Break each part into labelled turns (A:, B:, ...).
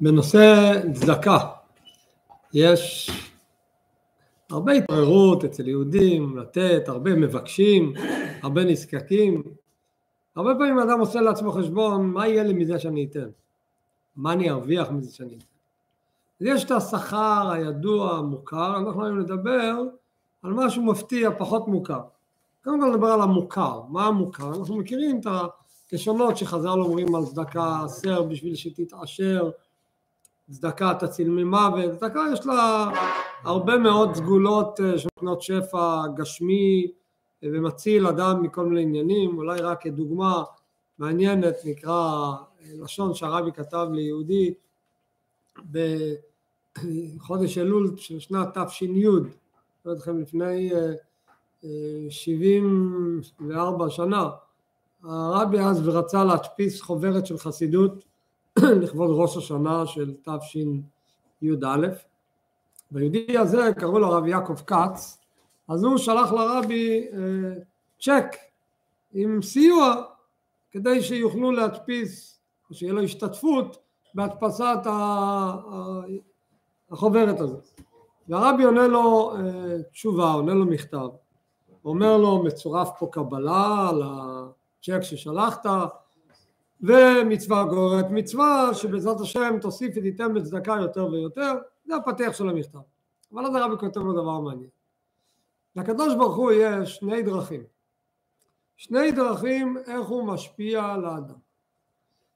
A: בנושא צדקה יש הרבה התעוררות אצל יהודים לתת, הרבה מבקשים, הרבה נזקקים. הרבה פעמים אדם עושה לעצמו חשבון, מה יהיה לי מזה שאני אתן? מה אני ארוויח מזה שאני אתן? יש את השכר הידוע, המוכר, אנחנו היום נדבר על משהו מפתיע, פחות מוכר. קודם כל נדבר על המוכר. מה המוכר? אנחנו מכירים את הלשונות שחז"ל אומרים על צדקה עשר בשביל שתתעשר, צדקה תציל ממוות, צדקה יש לה הרבה מאוד סגולות אה, שנותנות שפע גשמי אה, ומציל אדם מכל מיני עניינים, אולי רק כדוגמה מעניינת נקרא אה, לשון שהרבי כתב ליהודי בחודש אלול של שנת תש"י, אני לא אתכם לפני 74 שנה, הרבי אז רצה להדפיס חוברת של חסידות לכבוד ראש השנה של תשי"א והיהודי הזה קראו לו הרב יעקב כץ אז הוא שלח לרבי אה, צ'ק עם סיוע כדי שיוכלו להדפיס או שיהיה לו השתתפות בהדפסת החוברת הזאת. והרבי עונה לו אה, תשובה, עונה לו מכתב. אומר לו מצורף פה קבלה על הצ'ק ששלחת ומצווה גוררת מצווה שבעזרת השם תוסיף ותיתן בצדקה יותר ויותר זה הפתח של המכתב. אבל אז הרבי כותב לו דבר מעניין. לקדוש ברוך הוא יש שני דרכים. שני דרכים איך הוא משפיע על האדם.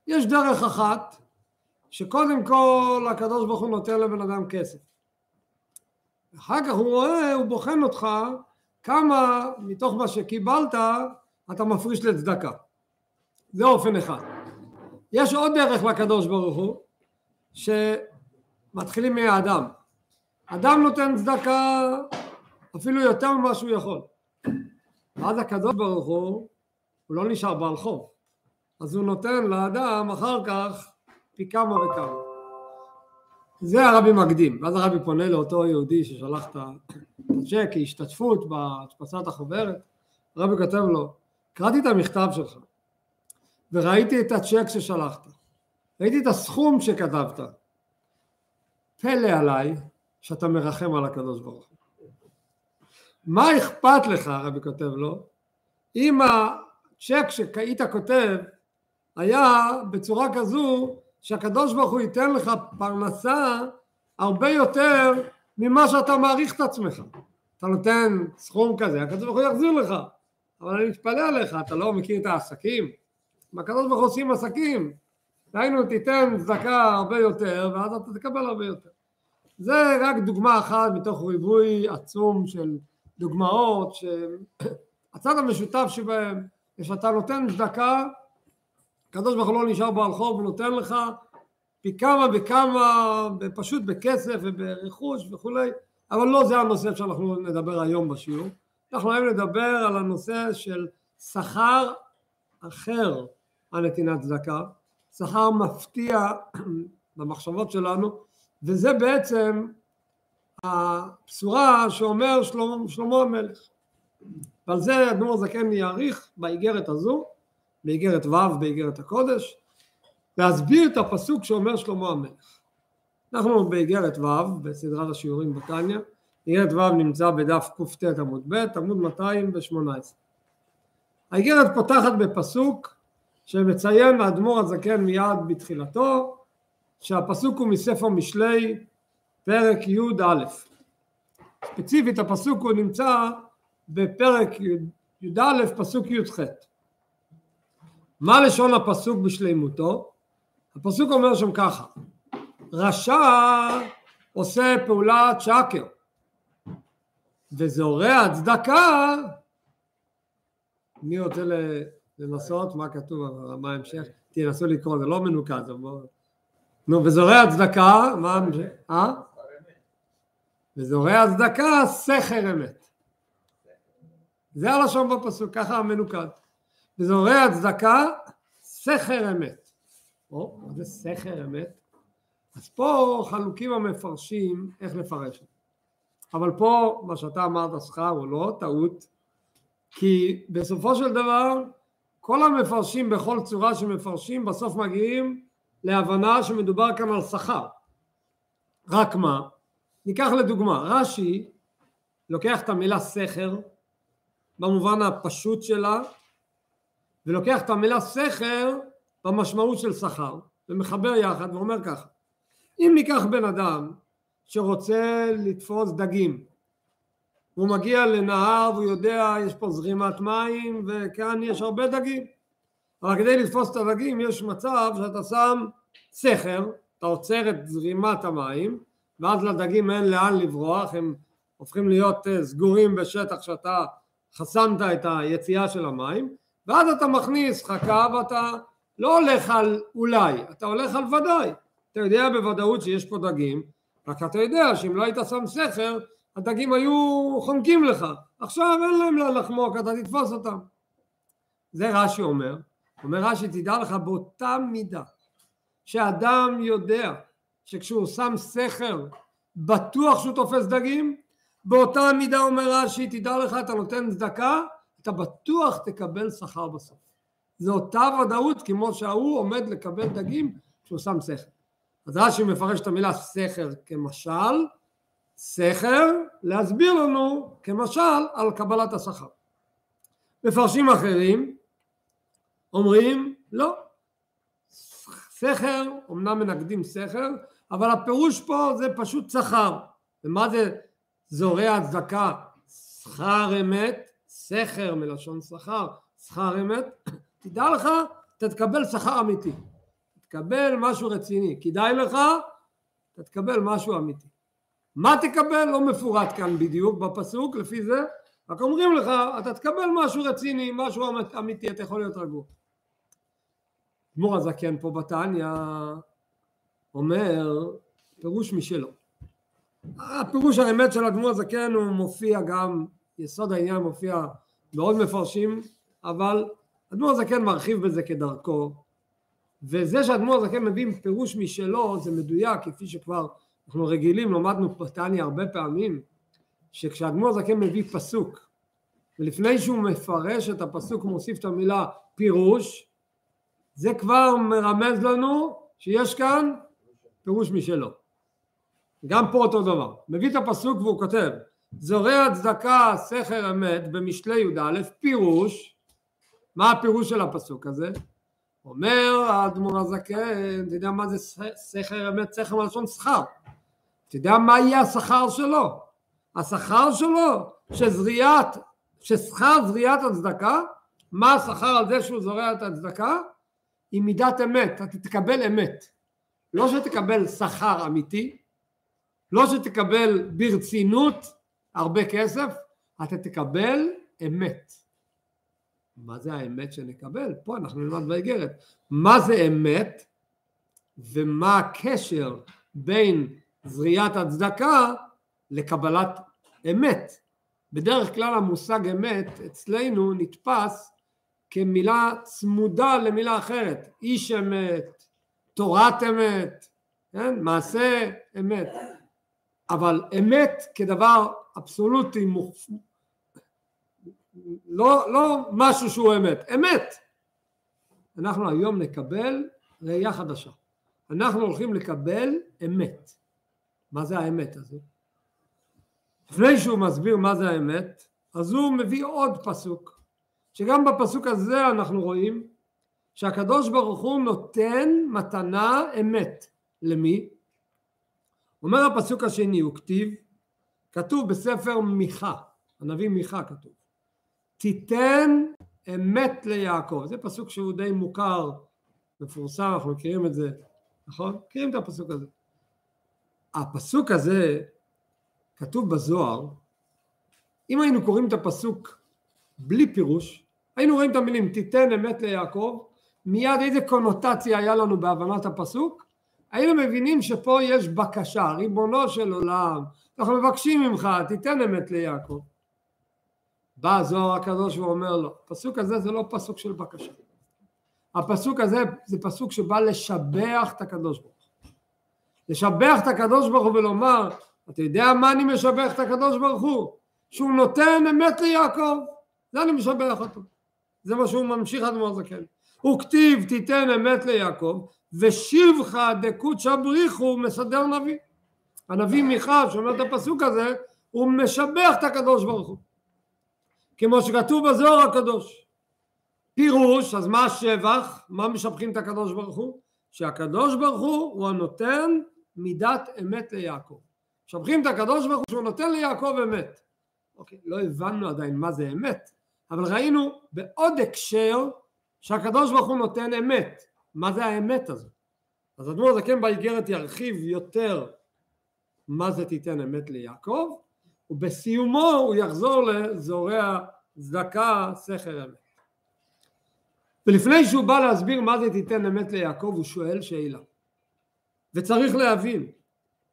A: יש דרך אחת שקודם כל הקדוש ברוך הוא נותן לבן אדם כסף. אחר כך הוא רואה, הוא בוחן אותך כמה מתוך מה שקיבלת אתה מפריש לצדקה זה אופן אחד. יש עוד דרך לקדוש ברוך הוא שמתחילים מהאדם. אדם נותן צדקה אפילו יותר ממה שהוא יכול. ואז הקדוש ברוך הוא, הוא לא נשאר בעל חוב. אז הוא נותן לאדם אחר כך פי כמה וכמה. זה הרבי מקדים, ואז הרבי פונה לאותו יהודי ששלח את הצ'ק כהשתתפות בהדפסת החוברת, הרבי כותב לו, קראתי את המכתב שלך, וראיתי את הצ'ק ששלחת, ראיתי את הסכום שכתבת, פלא עליי שאתה מרחם על הקדוש ברוך הוא. מה אכפת לך, הרבי כותב לו, אם הצ'ק שהיית כותב היה בצורה כזו שהקדוש ברוך הוא ייתן לך פרנסה הרבה יותר ממה שאתה מעריך את עצמך. אתה נותן סכום כזה, הקדוש ברוך הוא יחזיר לך, אבל אני מתפלא עליך, אתה לא מכיר את העסקים? מהקדוש ברוך הוא עושים עסקים, דהיינו תיתן צדקה הרבה יותר ואז אתה תקבל הרבה יותר. זה רק דוגמה אחת מתוך ריבוי עצום של דוגמאות שהצד המשותף שבהם זה שאתה נותן צדקה, הקדוש ברוך הוא לא נשאר בעל חוב, הוא נותן לך פי כמה וכמה, פשוט בכסף וברכוש וכולי, אבל לא זה הנושא שאנחנו נדבר היום בשיעור, אנחנו היום נדבר על הנושא של שכר אחר על נתינת צדקה, שכר מפתיע במחשבות שלנו, וזה בעצם הבשורה שאומר שלמה, שלמה המלך. ועל זה אדמו"ר זקן יאריך באיגרת הזו, באיגרת ו' באיגרת הקודש, להסביר את הפסוק שאומר שלמה המלך. אנחנו באיגרת ו' בסדרת השיעורים בתניא, איגרת ו' נמצא בדף קט עמוד ב', עמוד 218. האיגרת פותחת בפסוק שמציין האדמו"ר הזקן מיד בתחילתו שהפסוק הוא מספר משלי פרק י"א. ספציפית הפסוק הוא נמצא בפרק י"א פסוק י"ח. מה לשון הפסוק בשלימותו? הפסוק אומר שם ככה רשע עושה פעולת שקר וזורע צדקה. מי רוצה לנסות, מה כתוב, מה ההמשך? תנסו לקרוא, זה לא מנוקד, נו, וזורע צדקה, מה ההמשך? אה? וזורע צדקה, סכר אמת. זה הלשון בפסוק, ככה המנוקד. וזורע צדקה, סכר אמת. או, מה זה סכר אמת? אז פה חלוקים המפרשים איך לפרש. אבל פה מה שאתה אמרת שכר הוא לא טעות, כי בסופו של דבר כל המפרשים בכל צורה שמפרשים בסוף מגיעים להבנה שמדובר כאן על שכר. רק מה? ניקח לדוגמה, רש"י לוקח את המילה סכר במובן הפשוט שלה ולוקח את המילה סכר במשמעות של שכר ומחבר יחד ואומר ככה אם ניקח בן אדם שרוצה לתפוס דגים הוא מגיע לנהר והוא יודע יש פה זרימת מים וכאן יש הרבה דגים אבל כדי לתפוס את הדגים יש מצב שאתה שם סכר אתה עוצר את זרימת המים ואז לדגים אין לאן לברוח הם הופכים להיות אה, סגורים בשטח שאתה חסמת את היציאה של המים ואז אתה מכניס חכה ואתה לא הולך על אולי, אתה הולך על ודאי. אתה יודע בוודאות שיש פה דגים, רק אתה יודע שאם לא היית שם סכר, הדגים היו חומקים לך. עכשיו אין להם לאן לחמוק, אתה תתפוס אותם. זה רש"י אומר. אומר רש"י, תדע לך באותה מידה שאדם יודע שכשהוא שם סכר בטוח שהוא תופס דגים, באותה מידה אומר רש"י, תדע לך, אתה נותן צדקה, אתה בטוח תקבל שכר בסוף. זו אותה ודאות כמו שההוא עומד לקבל דגים כשהוא שם סכר. אז רש"י מפרש את המילה סכר כמשל, סכר להסביר לנו כמשל על קבלת השכר. מפרשים אחרים אומרים לא, סכר, אמנם מנגדים סכר, אבל הפירוש פה זה פשוט שכר. ומה זה זורע צדקה? שכר אמת, סכר מלשון שכר, שכר אמת, תדע לך, אתה תקבל שכר אמיתי. תקבל משהו רציני. כדאי לך, אתה תקבל משהו אמיתי. מה תקבל לא מפורט כאן בדיוק בפסוק, לפי זה, רק אומרים לך, אתה תקבל משהו רציני, משהו אמיתי, אתה יכול להיות רגוע. גמור הזקן פה בתניא אומר פירוש משלו. הפירוש האמת של אדמו"ר הזקן הוא מופיע גם, יסוד העניין מופיע בעוד מפרשים, אבל אדמו"ר הזקן מרחיב בזה כדרכו, וזה שאדמו"ר הזקן מביא פירוש משלו זה מדויק, כפי שכבר אנחנו רגילים, למדנו בתניא הרבה פעמים, שכשאדמו"ר הזקן מביא פסוק, ולפני שהוא מפרש את הפסוק הוא מוסיף את המילה פירוש, זה כבר מרמז לנו שיש כאן פירוש משלו. גם פה אותו דבר. מביא את הפסוק והוא כותב זורע צדקה סכר אמת במשלי י"א פירוש מה הפירוש של הפסוק הזה? אומר האדמו"ר הזקן, אתה יודע מה זה סכר אמת, סכר מלשון שכר. אתה יודע מה יהיה השכר שלו? השכר שלו שזריעת, ששכר זריעת הצדקה, מה השכר על זה שהוא זורע את הצדקה? היא מידת אמת, אתה תקבל אמת. לא שתקבל שכר אמיתי, לא שתקבל ברצינות הרבה כסף, אתה תקבל אמת. מה זה האמת שנקבל? פה אנחנו נלמד באיגרת. מה זה אמת ומה הקשר בין זריעת הצדקה לקבלת אמת. בדרך כלל המושג אמת אצלנו נתפס כמילה צמודה למילה אחרת. איש אמת, תורת אמת, כן? מעשה אמת. אבל אמת כדבר אבסולוטי לא, לא משהו שהוא אמת, אמת. אנחנו היום נקבל ראייה חדשה. אנחנו הולכים לקבל אמת. מה זה האמת הזו? לפני שהוא מסביר מה זה האמת, אז הוא מביא עוד פסוק, שגם בפסוק הזה אנחנו רואים שהקדוש ברוך הוא נותן מתנה אמת. למי? אומר הפסוק השני, הוא כתיב, כתוב בספר מיכה, הנביא מיכה כתוב, תיתן אמת ליעקב. זה פסוק שהוא די מוכר, מפורסם, אנחנו מכירים את זה, נכון? מכירים את הפסוק הזה. הפסוק הזה כתוב בזוהר, אם היינו קוראים את הפסוק בלי פירוש, היינו רואים את המילים תיתן אמת ליעקב, מיד איזה קונוטציה היה לנו בהבנת הפסוק? היינו מבינים שפה יש בקשה, ריבונו של עולם, אנחנו מבקשים ממך, תיתן אמת ליעקב. בא הזוהר הקדוש ואומר לו, הפסוק הזה זה לא פסוק של בקשה. הפסוק הזה זה פסוק שבא לשבח את הקדוש ברוך. לשבח את הקדוש ברוך הוא ולומר, אתה יודע מה אני משבח את הקדוש ברוך הוא? שהוא נותן אמת ליעקב, זה אני משבח אותו. זה מה שהוא ממשיך עד מאוד זקן. הוא כתיב תיתן אמת ליעקב, ושיבך דקוצ'ה בריחו מסדר נביא. הנביא מיכה שאומר את הפסוק הזה הוא משבח את הקדוש ברוך הוא כמו שכתוב בזוהר הקדוש פירוש אז מה השבח מה משבחים את הקדוש ברוך הוא שהקדוש ברוך הוא הוא הנותן מידת אמת ליעקב. משבחים את הקדוש ברוך הוא שהוא נותן ליעקב אמת. אוקיי לא הבנו עדיין מה זה אמת אבל ראינו בעוד הקשר שהקדוש ברוך הוא נותן אמת. מה זה האמת הזאת אז אדמו"ר זקן באיגרת ירחיב יותר מה זה תיתן אמת ליעקב ובסיומו הוא יחזור לזורע צדקה שכל אמת. ולפני שהוא בא להסביר מה זה תיתן אמת ליעקב הוא שואל שאלה וצריך להבין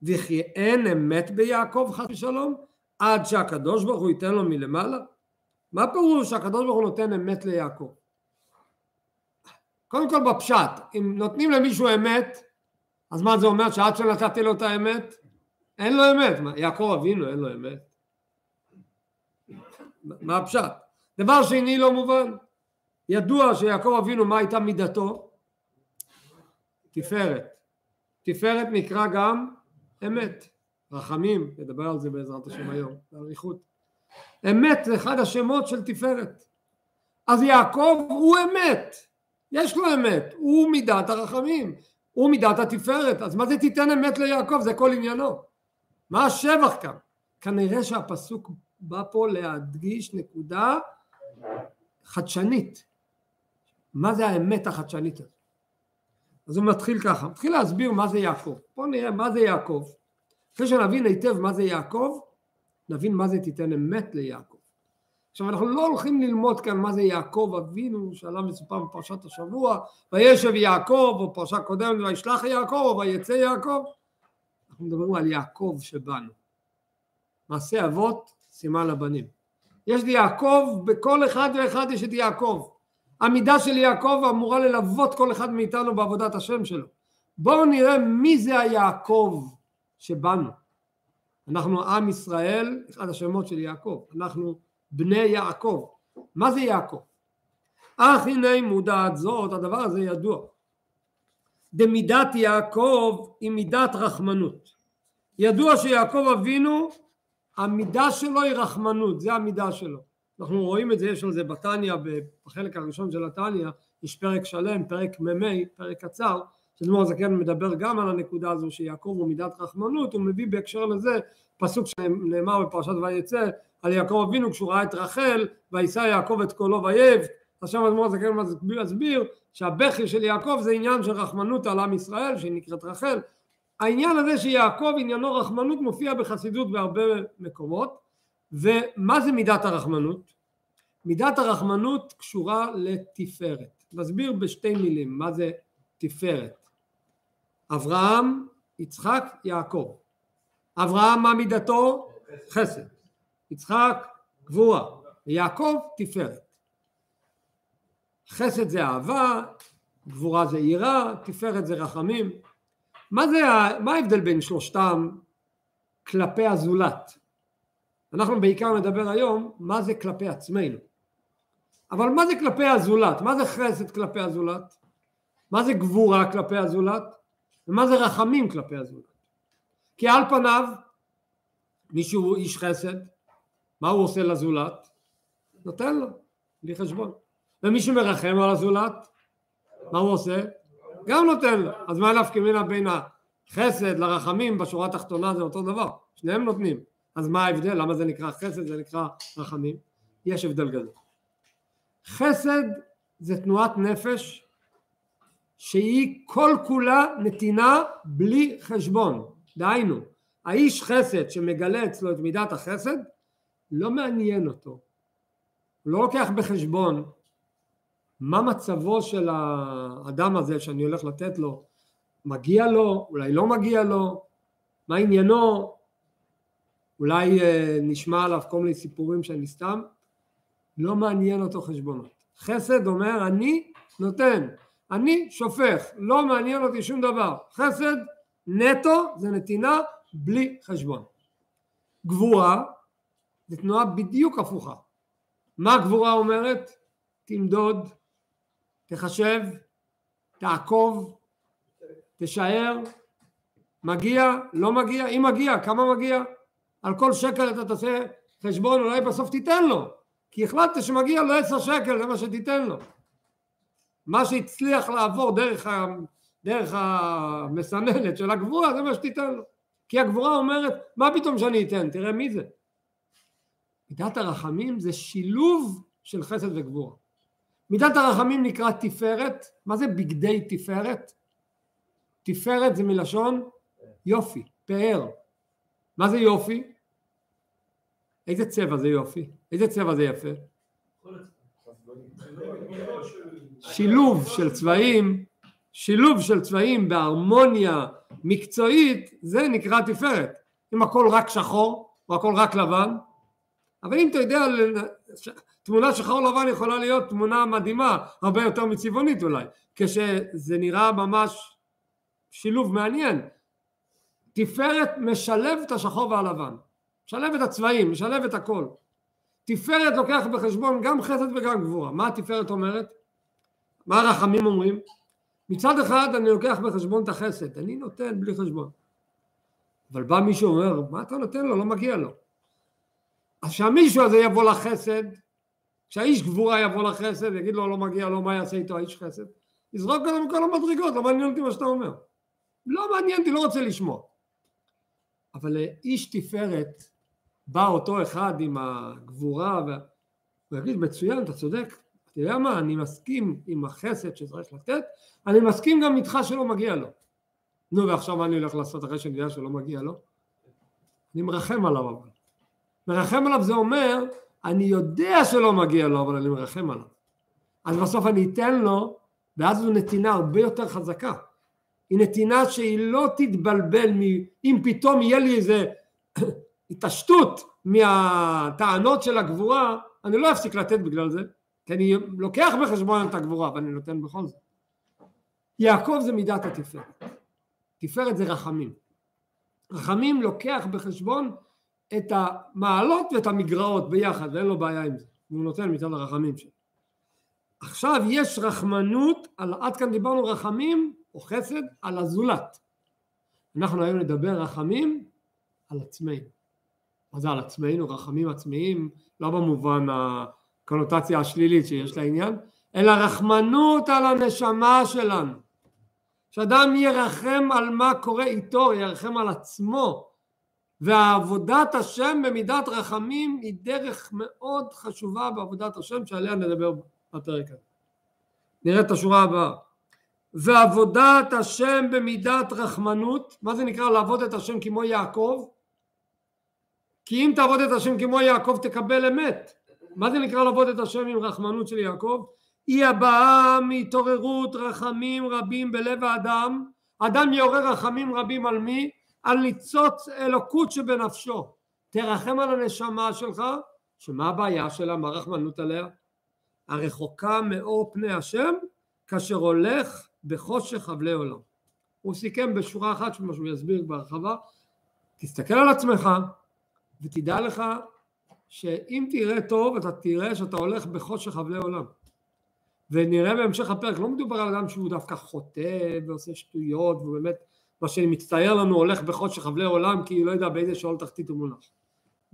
A: וכי אין אמת ביעקב חס ושלום עד שהקדוש ברוך הוא ייתן לו מלמעלה? מה פירוש שהקדוש ברוך הוא נותן אמת ליעקב? קודם כל בפשט אם נותנים למישהו אמת אז מה זה אומר? שעד שנתתי לו את האמת אין לו אמת. מה, יעקב אבינו אין לו אמת? מה הפשט? דבר שני לא מובן. ידוע שיעקב אבינו מה הייתה מידתו? תפארת. תפארת נקרא גם אמת. רחמים, נדבר על זה בעזרת השם היום, באריכות. אמת זה אחד השמות של תפארת. אז יעקב הוא אמת, יש לו אמת, הוא מידת הרחמים, הוא מידת התפארת, אז מה זה תיתן אמת ליעקב? זה כל עניינו. מה השבח כאן? כנראה שהפסוק בא פה להדגיש נקודה חדשנית. מה זה האמת החדשנית הזאת? אז הוא מתחיל ככה, מתחיל להסביר מה זה יעקב. בואו נראה מה זה יעקב. אחרי שנבין היטב מה זה יעקב, נבין מה זה תיתן אמת ליעקב. עכשיו אנחנו לא הולכים ללמוד כאן מה זה יעקב אבינו שעליו מסופר בפרשת השבוע וישב יעקב או פרשה קודמת וישלח יעקב או ויצא יעקב אנחנו מדברים על יעקב שבנו מעשה אבות סימן לבנים יש לי יעקב בכל אחד ואחד יש את יעקב המידה של יעקב אמורה ללוות כל אחד מאיתנו בעבודת השם שלו. בואו נראה מי זה היעקב שבנו. אנחנו עם ישראל, אחד השמות של יעקב, אנחנו בני יעקב. מה זה יעקב? אך הנה מודעת זאת, הדבר הזה ידוע. דמידת יעקב היא מידת רחמנות. ידוע שיעקב אבינו, המידה שלו היא רחמנות, זה המידה שלו. אנחנו רואים את זה, יש על זה בתניא, בחלק הראשון של התניא, יש פרק שלם, פרק מ"מ, פרק קצר, שדמור הזקן מדבר גם על הנקודה הזו שיעקב הוא מידת רחמנות, הוא מביא בהקשר לזה פסוק שנאמר בפרשת ויצא על יעקב אבינו כשהוא ראה את רחל וישא יעקב את קולו ויב עכשיו אדמו"ר הזקן מסביר שהבכי של יעקב זה עניין של רחמנות על עם ישראל שהיא נקראת רחל. העניין הזה שיעקב עניינו רחמנות מופיע בחסידות בהרבה מקומות ומה זה מידת הרחמנות? מידת הרחמנות קשורה לתפארת. נסביר בשתי מילים מה זה תפארת. אברהם, יצחק, יעקב. אברהם מה מידתו? חסד. יצחק גבורה. ויעקב תפארת. חסד זה אהבה, גבורה זה יראה, תפארת זה רחמים. מה זה, מה ההבדל בין שלושתם כלפי הזולת? אנחנו בעיקר נדבר היום מה זה כלפי עצמנו. אבל מה זה כלפי הזולת? מה זה חסד כלפי הזולת? מה זה גבורה כלפי הזולת? ומה זה רחמים כלפי הזולת? כי על פניו מישהו איש חסד, מה הוא עושה לזולת? נותן לו, בלי חשבון. ומי שמרחם על הזולת, מה הוא עושה? גם נותן לו. אז מה נפקא מינה בין החסד לרחמים בשורה התחתונה זה אותו דבר, שניהם נותנים. אז מה ההבדל? למה זה נקרא חסד? זה נקרא רחמים? יש הבדל גדול. חסד זה תנועת נפש שהיא כל כולה נתינה בלי חשבון. דהיינו, האיש חסד שמגלה אצלו את מידת החסד, לא מעניין אותו. הוא לא לוקח בחשבון מה מצבו של האדם הזה שאני הולך לתת לו, מגיע לו, אולי לא מגיע לו, מה עניינו, אולי אה, נשמע עליו כל מיני סיפורים שאני סתם, לא מעניין אותו חשבונות. חסד אומר אני נותן, אני שופך, לא מעניין אותי שום דבר. חסד נטו זה נתינה בלי חשבון. גבורה זה תנועה בדיוק הפוכה. מה גבורה אומרת? תמדוד, תחשב, תעקוב, תשאר, מגיע, לא מגיע, אם מגיע, כמה מגיע? על כל שקל אתה תעשה חשבון, אולי בסוף תיתן לו, כי החלטת שמגיע לו עשר שקל, זה מה שתיתן לו. מה שהצליח לעבור דרך, ה, דרך המסננת של הגבורה, זה מה שתיתן לו. כי הגבורה אומרת, מה פתאום שאני אתן? תראה מי זה. מידת הרחמים זה שילוב של חסד וגבורה. מידת הרחמים נקרא תפארת, מה זה בגדי תפארת? תפארת זה מלשון יופי, פאר. מה זה יופי? איזה צבע זה יופי? איזה צבע זה יפה? שילוב של צבעים, שילוב של צבעים בהרמוניה מקצועית, זה נקרא תפארת. אם הכל רק שחור, או הכל רק לבן, אבל אם אתה יודע, תמונה שחור לבן יכולה להיות תמונה מדהימה, הרבה יותר מצבעונית אולי, כשזה נראה ממש שילוב מעניין. תפארת משלב את השחור והלבן, משלב את הצבעים, משלב את הכל. תפארת לוקח בחשבון גם חסד וגם גבורה. מה התפארת אומרת? מה הרחמים אומרים? מצד אחד אני לוקח בחשבון את החסד, אני נותן בלי חשבון. אבל בא מישהו ואומר, מה אתה נותן לו? לא מגיע לו. אז שהמישהו הזה יבוא לחסד, כשהאיש גבורה יבוא לחסד, יגיד לו לא מגיע לו, מה יעשה איתו האיש חסד? יזרוק אותו מכל המדרגות, לא מעניין אותי מה שאתה אומר. לא מעניין אותי, לא רוצה לשמוע. אבל איש תפארת, בא אותו אחד עם הגבורה, והוא יגיד, מצוין, אתה צודק, אתה יודע מה, אני מסכים עם החסד שצריך לתת, אני מסכים גם איתך שלא מגיע לו. נו, ועכשיו מה אני הולך לעשות אחרי שאני יודע שלא מגיע לו? אני מרחם עליו אבל. מרחם עליו זה אומר, אני יודע שלא מגיע לו, אבל אני מרחם עליו. אז בסוף אני אתן לו, ואז זו נתינה הרבה יותר חזקה. היא נתינה שהיא לא תתבלבל, מ... אם פתאום יהיה לי איזה התעשתות מהטענות של הגבורה, אני לא אפסיק לתת בגלל זה, כי אני לוקח בחשבון את הגבורה, אבל אני נותן בכל זאת. יעקב זה מידת התפארת. תפארת זה רחמים. רחמים לוקח בחשבון את המעלות ואת המגרעות ביחד, ואין לו בעיה עם זה. הוא נותן מצד הרחמים שלו. עכשיו יש רחמנות, על, עד כאן דיברנו רחמים או חסד על הזולת. אנחנו היום נדבר רחמים על עצמנו. מה זה על עצמנו? רחמים עצמיים, לא במובן הקונוטציה השלילית שיש לעניין, אלא רחמנות על הנשמה שלנו. שאדם ירחם על מה קורה איתו, ירחם על עצמו, ועבודת השם במידת רחמים היא דרך מאוד חשובה בעבודת השם שעליה נדבר בפרק הזה. נראה את השורה הבאה. ועבודת השם במידת רחמנות, מה זה נקרא לעבוד את השם כמו יעקב? כי אם תעבוד את השם כמו יעקב תקבל אמת. מה זה נקרא לעבוד את השם עם רחמנות של יעקב? היא הבאה מהתעוררות רחמים רבים בלב האדם. אדם יעורר רחמים רבים על מי? על ניצוץ אלוקות שבנפשו. תרחם על הנשמה שלך, שמה הבעיה שלה? מה רחמנות עליה? הרחוקה מאור פני השם, כאשר הולך בחושך חבלי עולם. הוא סיכם בשורה אחת שמה שהוא יסביר בהרחבה, תסתכל על עצמך ותדע לך שאם תראה טוב אתה תראה שאתה הולך בחושך חבלי עולם. ונראה בהמשך הפרק, לא מדובר על אדם שהוא דווקא חוטא ועושה שטויות ובאמת מה שמצטייר לנו הולך בחושך חבלי עולם כי לא יודע באיזה שאול תחתית הוא מונח.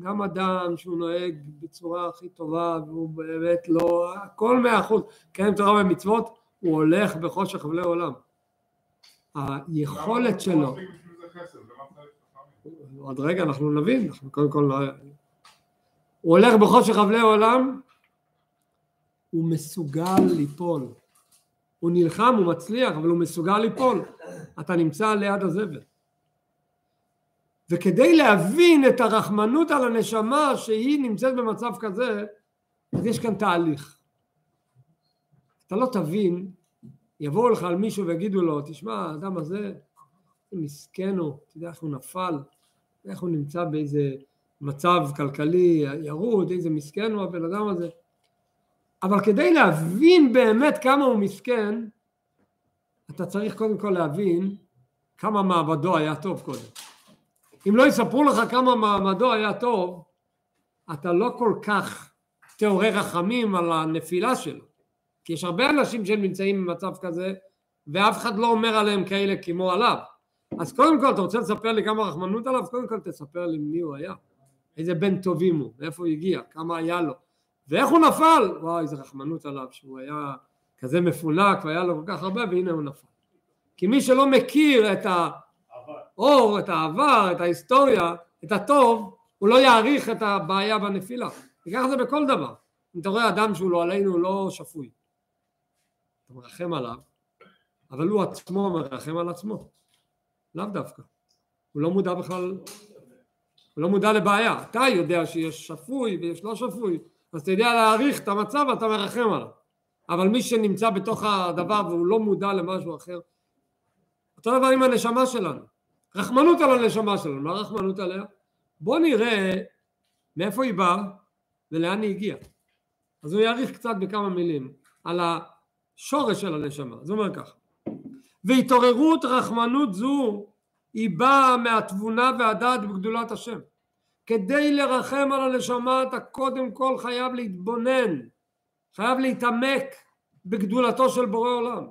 A: גם אדם שהוא נוהג בצורה הכי טובה והוא באמת לא, הכל מאה אחוז, קיים תורה ומצוות, הוא הולך בחושך חבלי עולם. היכולת שלו, עוד רגע אנחנו נבין, אנחנו קודם כל לא... הוא הולך בחושך חבלי עולם, הוא מסוגל ליפול. הוא נלחם, הוא מצליח, אבל הוא מסוגל ליפול. אתה נמצא ליד הזבל. וכדי להבין את הרחמנות על הנשמה שהיא נמצאת במצב כזה, אז יש כאן תהליך. אתה לא תבין, יבואו לך על מישהו ויגידו לו, תשמע, האדם הזה, מסכן הוא, אתה יודע איך הוא נפל, איך הוא נמצא באיזה מצב כלכלי ירוד, איזה מסכן הוא הבן אדם הזה. אבל כדי להבין באמת כמה הוא מסכן, אתה צריך קודם כל להבין כמה מעמדו היה טוב קודם. אם לא יספרו לך כמה מעמדו היה טוב, אתה לא כל כך תעורר רחמים על הנפילה שלו. כי יש הרבה אנשים שנמצאים במצב כזה ואף אחד לא אומר עליהם כאלה כמו עליו. אז קודם כל, אתה רוצה לספר לי כמה רחמנות עליו? קודם כל תספר לי מי הוא היה. איזה בן טובים הוא, מאיפה הוא הגיע, כמה היה לו. ואיך הוא נפל? וואי, איזה רחמנות עליו, שהוא היה כזה מפונק והיה לו כל כך הרבה, והנה הוא נפל. כי מי שלא מכיר את האור, את העבר, את ההיסטוריה, את הטוב, הוא לא יעריך את הבעיה בנפילה. וככה זה בכל דבר. אם אתה רואה אדם שהוא לא עלינו לא שפוי, אתה מרחם עליו, אבל הוא עצמו מרחם על עצמו, לאו דווקא. הוא לא מודע בכלל, הוא לא מודע לבעיה. אתה יודע שיש שפוי ויש לא שפוי, אז אתה יודע להעריך את המצב ואתה מרחם עליו. אבל מי שנמצא בתוך הדבר והוא לא מודע למשהו אחר, אותו דבר עם הנשמה שלנו. רחמנות על הנשמה שלנו, מה רחמנות עליה? בוא נראה מאיפה היא באה ולאן היא הגיעה. אז הוא יאריך קצת בכמה מילים על השורש של הנשמה. הוא אומר ככה: והתעוררות רחמנות זו היא באה מהתבונה והדעת בגדולת השם. כדי לרחם על הנשמה אתה קודם כל חייב להתבונן, חייב להתעמק בגדולתו של בורא עולם.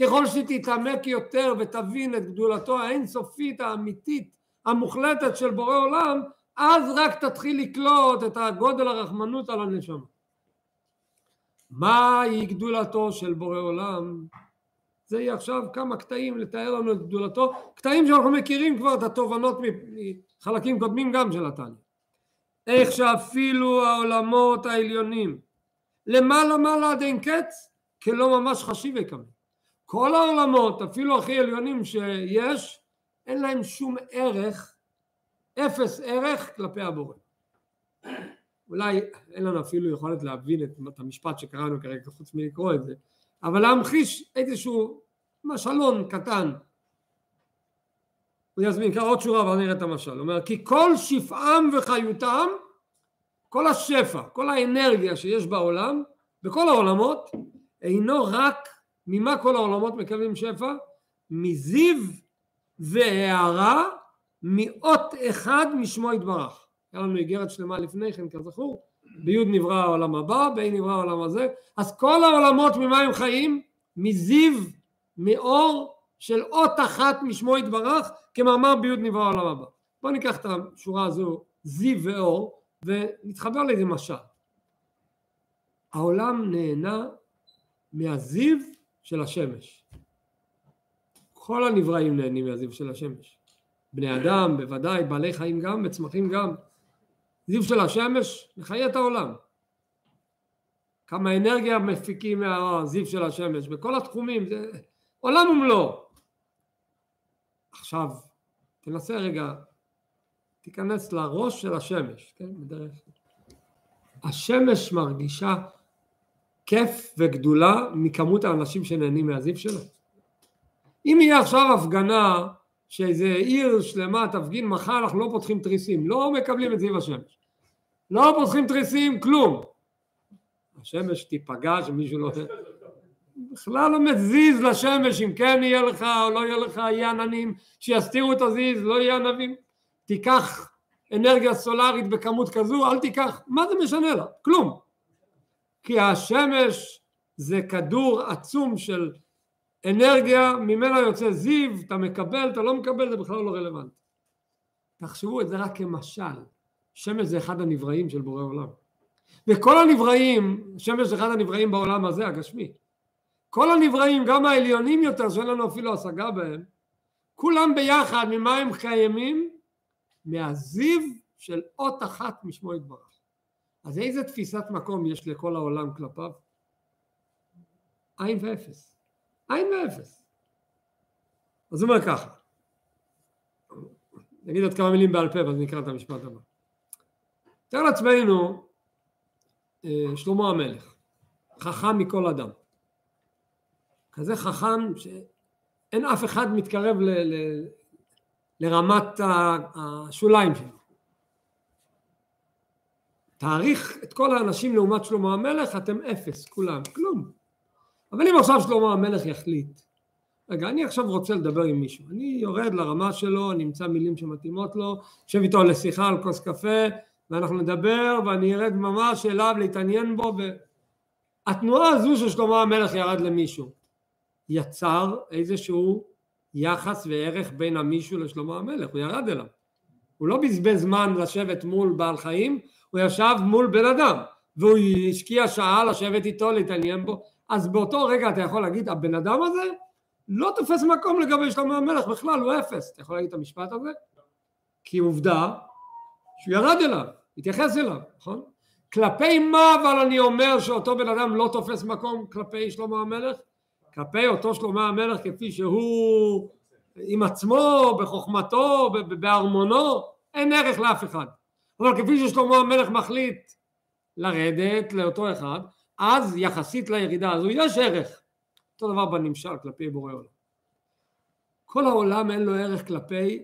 A: ככל שתתעמק יותר ותבין את גדולתו האינסופית האמיתית המוחלטת של בורא עולם, אז רק תתחיל לקלוט את הגודל הרחמנות על הנשמה. מהי גדולתו של בורא עולם? זה יהיה עכשיו כמה קטעים לתאר לנו את גדולתו, קטעים שאנחנו מכירים כבר את התובנות מחלקים קודמים גם של התניא. איך שאפילו העולמות העליונים למעלה מעלה עד אין קץ כלא ממש חשיבי כמה. כל העולמות אפילו הכי עליונים שיש אין להם שום ערך, אפס ערך כלפי הבורא. אולי אין לנו אפילו יכולת להבין את המשפט שקראנו כרגע חוץ מלקרוא את זה, אבל להמחיש איזשהו משלון קטן. הוא יזמין ככה עוד שורה ואני אראה את המשל. הוא אומר כי כל שפעם וחיותם, כל השפע, כל האנרגיה שיש בעולם, בכל העולמות, אינו רק ממה כל העולמות מקבלים שפע? מזיו והערה מאות אחד משמו יתברך. היה לנו איגרת שלמה לפני כן כזכור, בי' נברא העולם הבא, בה' נברא העולם הזה, אז כל העולמות ממה הם חיים? מזיו, מאור של אות אחת משמו יתברך, כמאמר בי' נברא העולם הבא. בואו ניקח את השורה הזו, זיו ואור, ונתחבר לאיזה משל. העולם נהנה מהזיו של השמש. כל הנבראים נהנים מהזיו של השמש. בני אדם בוודאי, בעלי חיים גם, וצמחים גם. זיו של השמש מחיה את העולם. כמה אנרגיה מפיקים מהזיו של השמש בכל התחומים, זה עולם ומלואו. עכשיו, תנסה רגע, תיכנס לראש של השמש, כן, בדרך השמש מרגישה כיף וגדולה מכמות האנשים שנהנים מהזיו שלו. אם יהיה עכשיו הפגנה שאיזה עיר שלמה תפגין מחר אנחנו לא פותחים תריסים, לא מקבלים את זיו השמש. לא פותחים תריסים, כלום. השמש תיפגע שמישהו לא... בכלל לא מזיז לשמש אם כן יהיה לך או לא יהיה לך, יהיה עננים שיסתירו את הזיז, לא יהיה ענבים. תיקח אנרגיה סולארית בכמות כזו, אל תיקח, מה זה משנה לה? כלום. כי השמש זה כדור עצום של אנרגיה, ממנה יוצא זיו, אתה מקבל, אתה לא מקבל, זה בכלל לא רלוונטי. תחשבו את זה רק כמשל. שמש זה אחד הנבראים של בורא עולם. וכל הנבראים, שמש זה אחד הנבראים בעולם הזה, הגשמי. כל הנבראים, גם העליונים יותר, שאין לנו אפילו השגה בהם, כולם ביחד, ממה הם קיימים? מהזיו של אות אחת משמו יתברך. אז איזה תפיסת מקום יש לכל העולם כלפיו? עין ואפס. עין ואפס. אז הוא אומר ככה, נגיד עוד כמה מילים בעל פה ואז נקרא את המשפט הבא. תאר לעצמנו אה, שלמה המלך, חכם מכל אדם. כזה חכם שאין אף אחד מתקרב ל, ל, לרמת השוליים שלו. תעריך את כל האנשים לעומת שלמה המלך, אתם אפס, כולם, כלום. אבל אם עכשיו שלמה המלך יחליט, רגע, אני עכשיו רוצה לדבר עם מישהו, אני יורד לרמה שלו, אני אמצא מילים שמתאימות לו, יושב איתו לשיחה על כוס קפה, ואנחנו נדבר ואני ארד ממש אליו להתעניין בו ו... התנועה הזו של שלמה המלך ירד למישהו יצר איזשהו יחס וערך בין המישהו לשלמה המלך, הוא ירד אליו. הוא לא בזבז זמן לשבת מול בעל חיים, הוא ישב מול בן אדם, והוא השקיע שעה לשבת איתו, להתעניין בו, אז באותו רגע אתה יכול להגיד, הבן אדם הזה לא תופס מקום לגבי שלמה המלך בכלל, הוא אפס. אתה יכול להגיד את המשפט הזה? כי עובדה שהוא ירד אליו, התייחס אליו, נכון? כלפי מה אבל אני אומר שאותו בן אדם לא תופס מקום כלפי שלמה המלך? כלפי אותו שלמה המלך כפי שהוא עם עצמו, בחוכמתו, בארמונו, אין ערך לאף אחד. אבל כפי ששלמה המלך מחליט לרדת לאותו אחד, אז יחסית לירידה הזו יש ערך. אותו דבר בנמשל כלפי בורא עולם. כל העולם אין לו ערך כלפי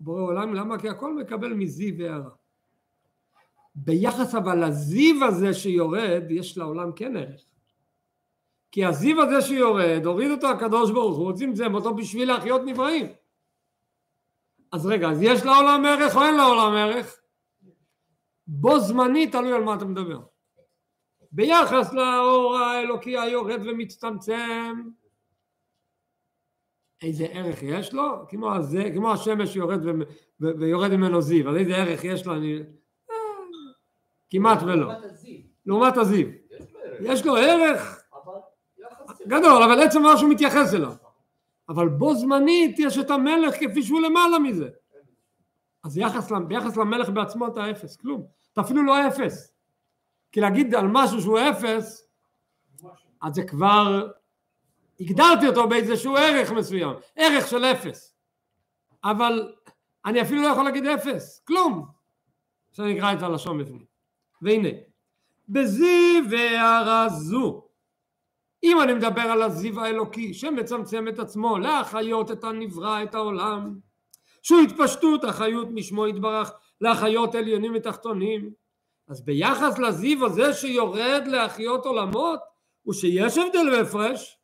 A: בורא עולם, למה? כי הכל מקבל מזיו והערה. ביחס אבל לזיו הזה שיורד, יש לעולם כן ערך. כי הזיו הזה שיורד, הוריד אותו הקדוש ברוך הוא, צמצם אותו בשביל להחיות נבראים. אז רגע, אז יש לעולם ערך או אין לעולם ערך? בו זמני תלוי על מה אתה מדבר. ביחס לאור האלוקי היורד ומצטמצם, איזה ערך יש לו? כמו, הזה, כמו השמש יורד ו, ו, ויורד ממנו זיו, אז איזה ערך יש לו? אני... כמעט ולא. לעומת הזיו. יש לו ערך גדול, אבל עצם מה שהוא מתייחס אליו. אבל בו זמנית יש את המלך כפי שהוא למעלה מזה. אז יחס, ביחס למלך בעצמו אתה אפס, כלום. אתה אפילו לא אפס. כי להגיד על משהו שהוא אפס, אז זה כבר, הגדרתי אותו באיזשהו ערך מסוים, ערך של אפס. אבל אני אפילו לא יכול להגיד אפס, כלום. עכשיו נקרא את הלשון בפנים. והנה, בזיו והערה זו, אם אני מדבר על הזיו האלוקי שמצמצם את עצמו להחיות את הנברא, את העולם, שהוא התפשטות החיות משמו יתברך להחיות עליונים ותחתונים, אז ביחס לזיו הזה שיורד להחיות עולמות, הוא שיש הבדל והפרש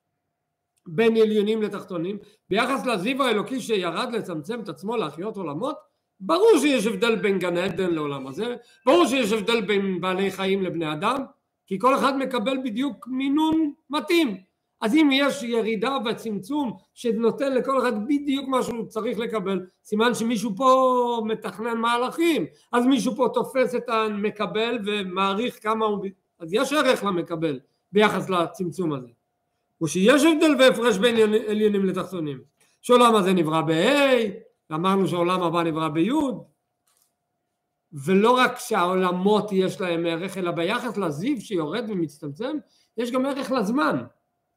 A: בין עליונים לתחתונים, ביחס לזיו האלוקי שירד לצמצם את עצמו להחיות עולמות, ברור שיש הבדל בין גן עדן לעולם הזה, ברור שיש הבדל בין בעלי חיים לבני אדם, כי כל אחד מקבל בדיוק מינון מתאים. אז אם יש ירידה בצמצום שנותן לכל אחד בדיוק מה שהוא צריך לקבל, סימן שמישהו פה מתכנן מהלכים, אז מישהו פה תופס את המקבל ומעריך כמה הוא... אז יש ערך למקבל ביחס לצמצום הזה. ושיש הבדל והפרש בין עליונים לתחתונים. שעולם הזה נברא ב-A, אמרנו שעולם הבא נברא בי', ולא רק שהעולמות יש להם ערך, אלא ביחס לזיו שיורד ומצטמצם, יש גם ערך לזמן.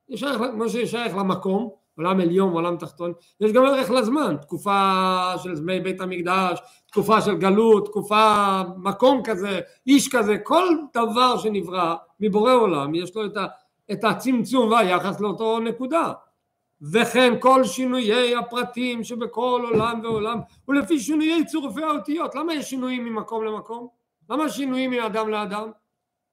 A: יש ערך, כמו שיש ערך למקום, עולם עליון ועולם תחתון, יש גם ערך לזמן, תקופה של זמי בית המקדש, תקופה של גלות, תקופה, מקום כזה, איש כזה, כל דבר שנברא מבורא עולם, יש לו את, ה, את הצמצום והיחס לאותו נקודה. וכן כל שינויי הפרטים שבכל עולם ועולם ולפי שינויי צירופי האותיות למה יש שינויים ממקום למקום? למה שינויים מאדם לאדם?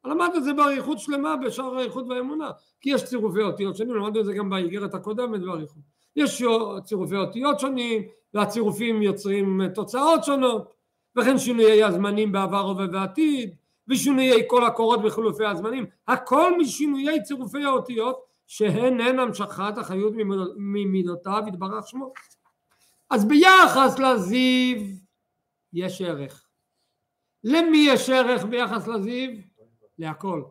A: למדנו את זה באריכות שלמה בשאר האריכות והאמונה כי יש צירופי אותיות שונים למדנו את זה גם באיגרת הקודמת באריכות יש צירופי אותיות שונים והצירופים יוצרים תוצאות שונות וכן שינויי הזמנים בעבר הווה ועתיד ושינויי כל הקורות וחילופי הזמנים הכל משינויי צירופי האותיות שהן הן המשכת החיות ממידותיו יתברך שמו. אז ביחס לזיו יש ערך. למי יש ערך ביחס לזיו? להכל.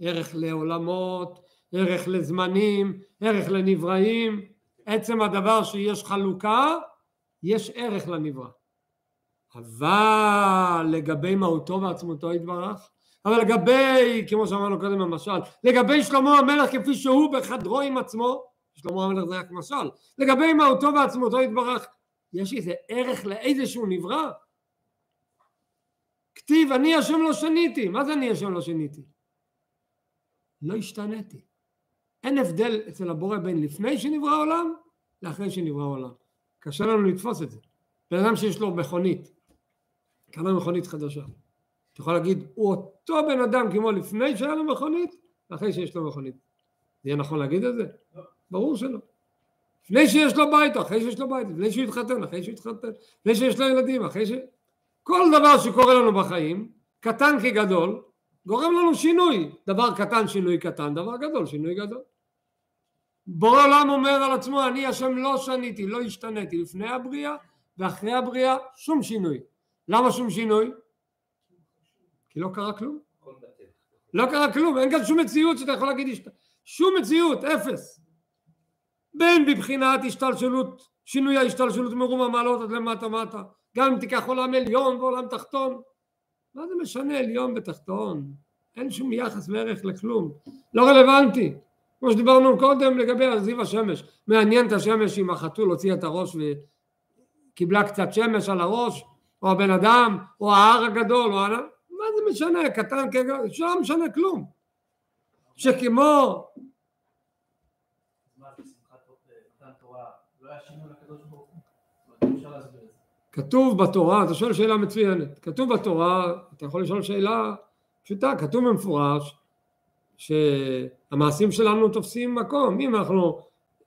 A: ערך לעולמות, ערך לזמנים, ערך לנבראים. עצם הדבר שיש חלוקה, יש ערך לנברא. אבל לגבי מהותו ועצמותו יתברך, אבל לגבי, כמו שאמרנו קודם במשל, לגבי שלמה המלך כפי שהוא בחדרו עם עצמו, שלמה המלך זה רק משל, לגבי מהותו ועצמותו יתברך, יש איזה ערך לאיזשהו נברא? כתיב אני השם לא שניתי, מה זה אני השם לא שניתי? לא השתניתי. אין הבדל אצל הבורא בין לפני שנברא העולם לאחרי שנברא העולם. קשה לנו לתפוס את זה. בן אדם שיש לו מכונית, קנה מכונית חדשה. אתה יכול להגיד, הוא אותו בן אדם כמו לפני שהיה לו מכונית, ואחרי שיש לו מכונית. זה יהיה נכון להגיד את זה? לא. ברור שלא. לפני שיש לו בית, אחרי שיש לו בית, לפני שהוא התחתן, אחרי שהוא התחתן, לפני שיש לו ילדים, אחרי ש... כל דבר שקורה לנו בחיים, קטן כגדול, גורם לנו שינוי. דבר קטן, שינוי קטן, דבר גדול, שינוי גדול. בורא עולם אומר על עצמו אני השם לא שניתי, לא השתניתי לפני הבריאה ואחרי הבריאה שום שינוי. למה שום שינוי? כי לא קרה כלום. לא קרה כלום, אין כאן שום מציאות שאתה יכול להגיד שום מציאות, אפס. בין בבחינת השתלשלות, שינוי ההשתלשלות מרום המעלות עד למטה מטה, גם אם תיקח עולם עליון ועולם תחתון, מה זה משנה עליון ותחתון? אין שום יחס וערך לכלום, לא רלוונטי. כמו שדיברנו קודם לגבי זיו השמש, מעניין את השמש אם החתול הוציא את הראש וקיבלה קצת שמש על הראש, או הבן אדם, או ההר הגדול, או ה... מה זה משנה, קטן כגדול, שלא משנה כלום. שכמו... כתוב בתורה, אתה שואל שאלה מצוינת, כתוב בתורה, אתה יכול לשאול שאלה פשוטה, כתוב במפורש שהמעשים שלנו תופסים מקום, אם אנחנו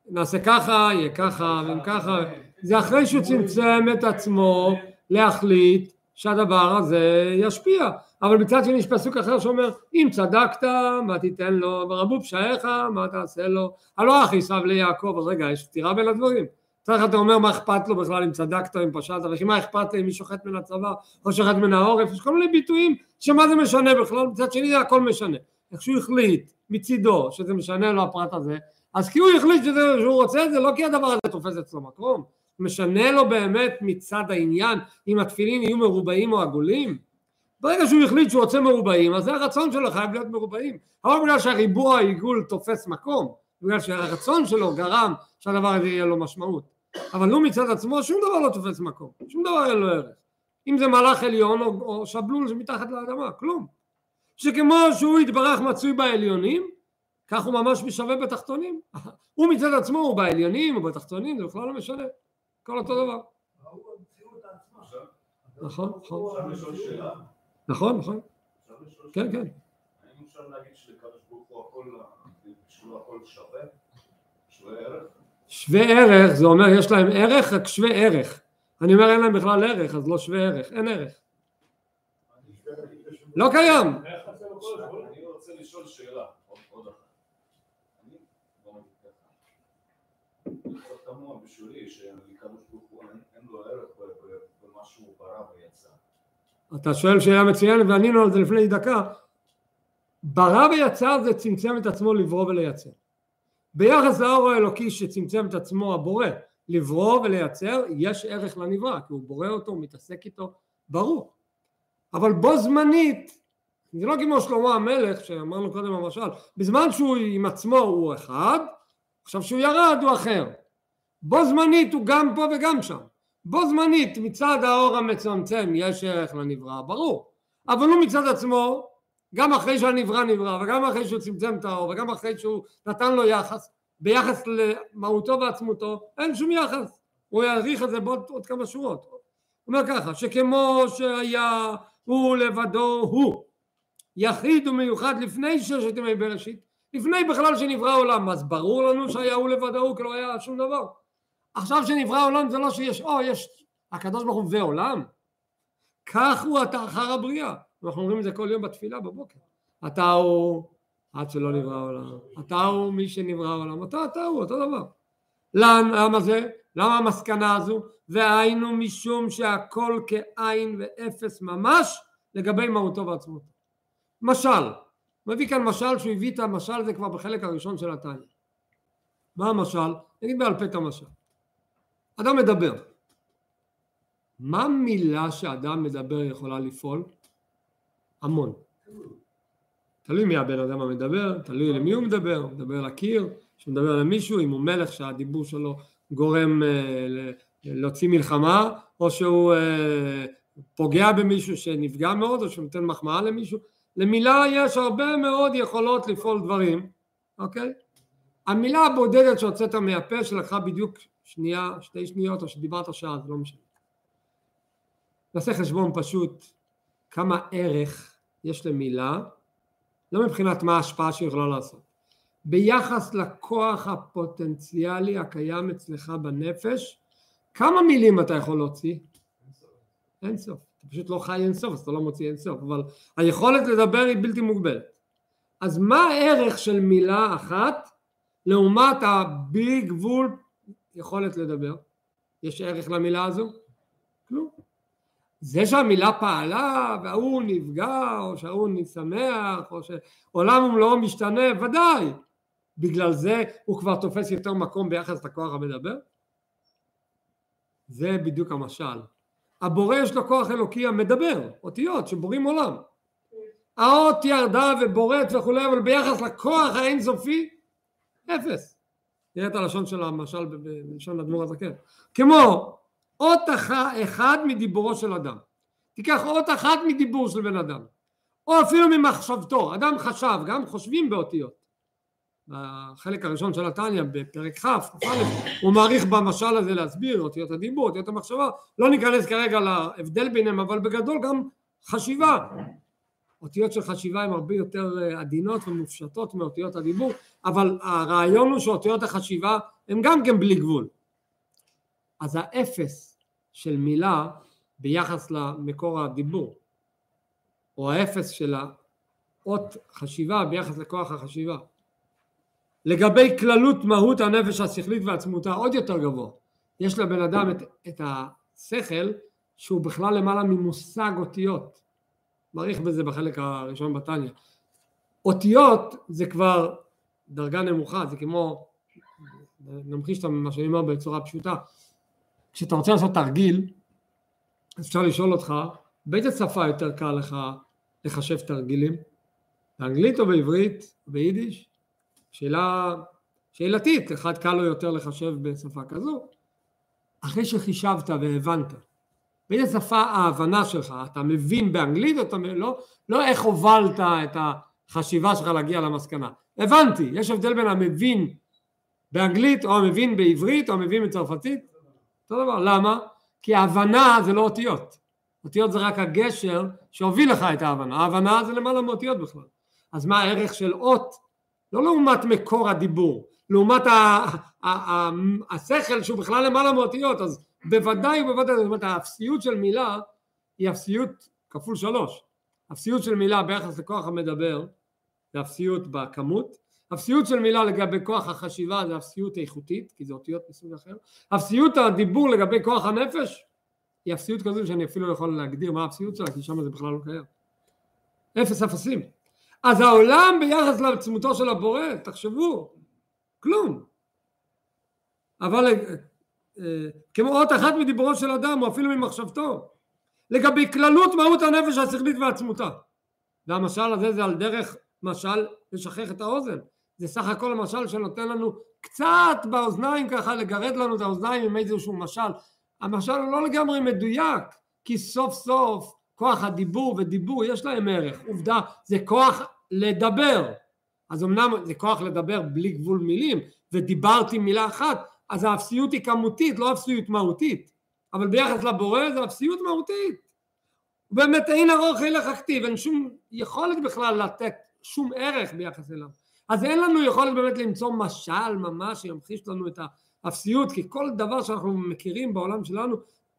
A: נעשה ככה, יהיה ככה, ואם ככה, זה אחרי שהוא צמצם את עצמו להחליט שהדבר הזה ישפיע, אבל מצד שני יש פסוק אחר שאומר אם צדקת מה תיתן לו? ורבו פשעיך מה תעשה לו? הלא אחי סב ליעקב אז רגע יש סתירה בין הדברים. צריך אתה אומר מה אכפת לו בכלל אם צדקת או אם פשעת? וכי מה אכפת לי אם מי שוחט מן הצבא או שוחט מן העורף? יש כל מיני ביטויים שמה זה משנה בכלל? מצד שני זה הכל משנה. איך שהוא החליט מצידו שזה משנה לו הפרט הזה אז כי הוא החליט שזה, שהוא רוצה את זה לא כי הדבר הזה תופס אצלו מקום משנה לו באמת מצד העניין אם התפילין יהיו מרובעים או עגולים? ברגע שהוא החליט שהוא רוצה מרובעים אז זה הרצון שלו חייב להיות מרובעים. אבל בגלל שהריבוע העיגול תופס מקום בגלל שהרצון שלו גרם שהדבר הזה יהיה לו משמעות. אבל הוא מצד עצמו שום דבר לא תופס מקום שום דבר אין לו ערך. אם זה מלאך עליון או, או שבלול שמתחת לאדמה כלום. שכמו שהוא יתברך מצוי בעליונים כך הוא ממש משווה בתחתונים. הוא מצד עצמו הוא בעליונים או בתחתונים זה בכלל לא משנה הכל אותו דבר. נכון נכון. נכון נכון. כן כן. האם אפשר להגיד שלקדוש ברוך הוא הכל שווה? שווה ערך? שווה ערך זה אומר יש להם ערך רק שווה ערך. אני אומר אין להם בכלל ערך אז לא שווה ערך אין ערך. לא קיים.
B: אני רוצה לשאול שאלה עוד אחת אני לא תמוה בשבילי שלקדוש ברוך הוא אין לו ערך במה שהוא ברא ויצא.
A: אתה שואל שאלה מצוינת וענינו על זה לפני דקה. ברא ויצר זה צמצם את עצמו לברוא ולייצר. ביחס לאור האלוקי שצמצם את עצמו הבורא לברוא ולייצר יש ערך לנברא כי הוא בורא אותו, הוא מתעסק איתו, ברור. אבל בו זמנית זה לא כמו שלמה המלך שאמרנו קודם במשל בזמן שהוא עם עצמו הוא אחד עכשיו שהוא ירד הוא אחר בו זמנית הוא גם פה וגם שם. בו זמנית מצד האור המצמצם יש ערך לנברא ברור. אבל הוא מצד עצמו גם אחרי שהנברא נברא וגם אחרי שהוא צמצם את האור וגם אחרי שהוא נתן לו יחס ביחס למהותו ועצמותו אין שום יחס. הוא יעריך את זה בעוד עוד כמה שורות. הוא אומר ככה שכמו שהיה הוא לבדו הוא. יחיד ומיוחד לפני ששת ימי בראשית לפני בכלל שנברא העולם אז ברור לנו שהיה הוא לבדו הוא כי לא היה שום דבר עכשיו שנברא העולם זה לא שיש או יש הקדוש ברוך הוא ועולם כך הוא אתה אחר הבריאה. אנחנו אומרים את זה כל יום בתפילה בבוקר. אתה הוא עד שלא נברא העולם. אתה הוא מי שנברא העולם. אתה אתה הוא אותו דבר. למה זה? למה המסקנה הזו? והיינו משום שהכל כעין ואפס ממש לגבי מהותו ועצמותו. משל. מביא כאן משל שהוא הביא את המשל הזה כבר בחלק הראשון של התניא. מה המשל? נגיד בעל פה את המשל אדם מדבר מה מילה שאדם מדבר יכולה לפעול? המון. תלוי מי הבן אדם המדבר, תלוי למי הוא מדבר, הוא מדבר לקיר, שהוא מדבר למישהו, אם הוא מלך שהדיבור שלו גורם אה, להוציא מלחמה, או שהוא אה, פוגע במישהו שנפגע מאוד, או שהוא נותן מחמאה למישהו. למילה יש הרבה מאוד יכולות לפעול דברים, אוקיי? המילה הבודדת שהוצאת מהפה שלקחה בדיוק שנייה, שתי שניות, או שדיברת שעה, זה לא משנה. נעשה חשבון פשוט, כמה ערך יש למילה, לא מבחינת מה ההשפעה שהיא יכולה לעשות, ביחס לכוח הפוטנציאלי הקיים אצלך בנפש, כמה מילים אתה יכול להוציא? אין סוף. אתה פשוט לא חי אין סוף, אז אתה לא מוציא אין סוף, אבל היכולת לדבר היא בלתי מוגבלת. אז מה הערך של מילה אחת לעומת הבלי גבול יכולת לדבר. יש ערך למילה הזו? כלום. זה שהמילה פעלה וההוא נפגע או שההוא נשמח או שעולם ומלואו משתנה ודאי בגלל זה הוא כבר תופס יותר מקום ביחס לכוח המדבר זה בדיוק המשל הבורא יש לו כוח אלוקי המדבר אותיות שבורים עולם האות ירדה ובוראת וכולי אבל ביחס לכוח האינסופי אפס תראה את הלשון של המשל בלשון אדמו"ר הזקן כמו אות אחד מדיבורו של אדם. תיקח אות אחת מדיבור של בן אדם, או אפילו ממחשבתו, אדם חשב, גם חושבים באותיות. בחלק הראשון של התניא בפרק כ', הוא מעריך במשל הזה להסביר אותיות הדיבור, אותיות המחשבה, לא ניכנס כרגע להבדל ביניהם, אבל בגדול גם חשיבה. אותיות של חשיבה הן הרבה יותר עדינות ומופשטות מאותיות הדיבור, אבל הרעיון הוא שאותיות החשיבה הן גם כן בלי גבול. אז האפס של מילה ביחס למקור הדיבור, או האפס של האות חשיבה ביחס לכוח החשיבה. לגבי כללות מהות הנפש השכלית ועצמותה עוד יותר גבוה. יש לבן אדם את, את השכל שהוא בכלל למעלה ממושג אותיות. מעריך בזה בחלק הראשון בתניא. אותיות זה כבר דרגה נמוכה, זה כמו, נמחיש את מה שאני אומר בצורה פשוטה, כשאתה רוצה לעשות תרגיל, אפשר לשאול אותך, באיזה שפה יותר קל לך לחשב תרגילים? באנגלית או בעברית ביידיש? שאלה שאלתית, אחד קל לו יותר לחשב בשפה כזו. אחרי שחישבת והבנת, באיזה שפה ההבנה שלך? אתה מבין באנגלית אתה לא, לא איך הובלת את החשיבה שלך להגיע למסקנה. הבנתי, יש הבדל בין המבין באנגלית או המבין בעברית או המבין בצרפתית אותו דבר, למה? כי ההבנה זה לא אותיות, אותיות זה רק הגשר שהוביל לך את ההבנה, ההבנה זה למעלה מאותיות בכלל, אז מה הערך של אות? לא לעומת מקור הדיבור, לעומת השכל שהוא בכלל למעלה מאותיות, אז בוודאי ובוודאי, זאת אומרת האפסיות של מילה היא אפסיות כפול שלוש, אפסיות של מילה ביחס לכוח המדבר זה אפסיות בכמות אפסיות של מילה לגבי כוח החשיבה זה אפסיות איכותית, כי זה אותיות מסוג אחר. אפסיות הדיבור לגבי כוח הנפש היא אפסיות כזו שאני אפילו לא יכול להגדיר מה האפסיות שלה, כי שם זה בכלל לא קיים. אפס אפסים. אז העולם ביחס לעצמותו של הבורא, תחשבו, כלום. אבל כמו אות אחת מדיבורו של אדם, או אפילו ממחשבתו. לגבי כללות מהות הנפש השכלית ועצמותה. והמשל הזה זה על דרך משל לשכך את האוזן. זה סך הכל המשל שנותן לנו קצת באוזניים ככה לגרד לנו את האוזניים עם איזשהו משל. המשל הוא לא לגמרי מדויק, כי סוף סוף כוח הדיבור ודיבור יש להם ערך. עובדה, זה כוח לדבר. אז אמנם זה כוח לדבר בלי גבול מילים, ודיברתי מילה אחת, אז האפסיות היא כמותית, לא אפסיות מהותית. אבל ביחס לבורא זה אפסיות מהותית. באמת אין ארוך אין לך כתיב, אין שום יכולת בכלל לתת שום ערך ביחס אליו. אז אין לנו יכולת באמת למצוא משל ממש שימחיש לנו את האפסיות, כי כל דבר שאנחנו מכירים בעולם שלנו,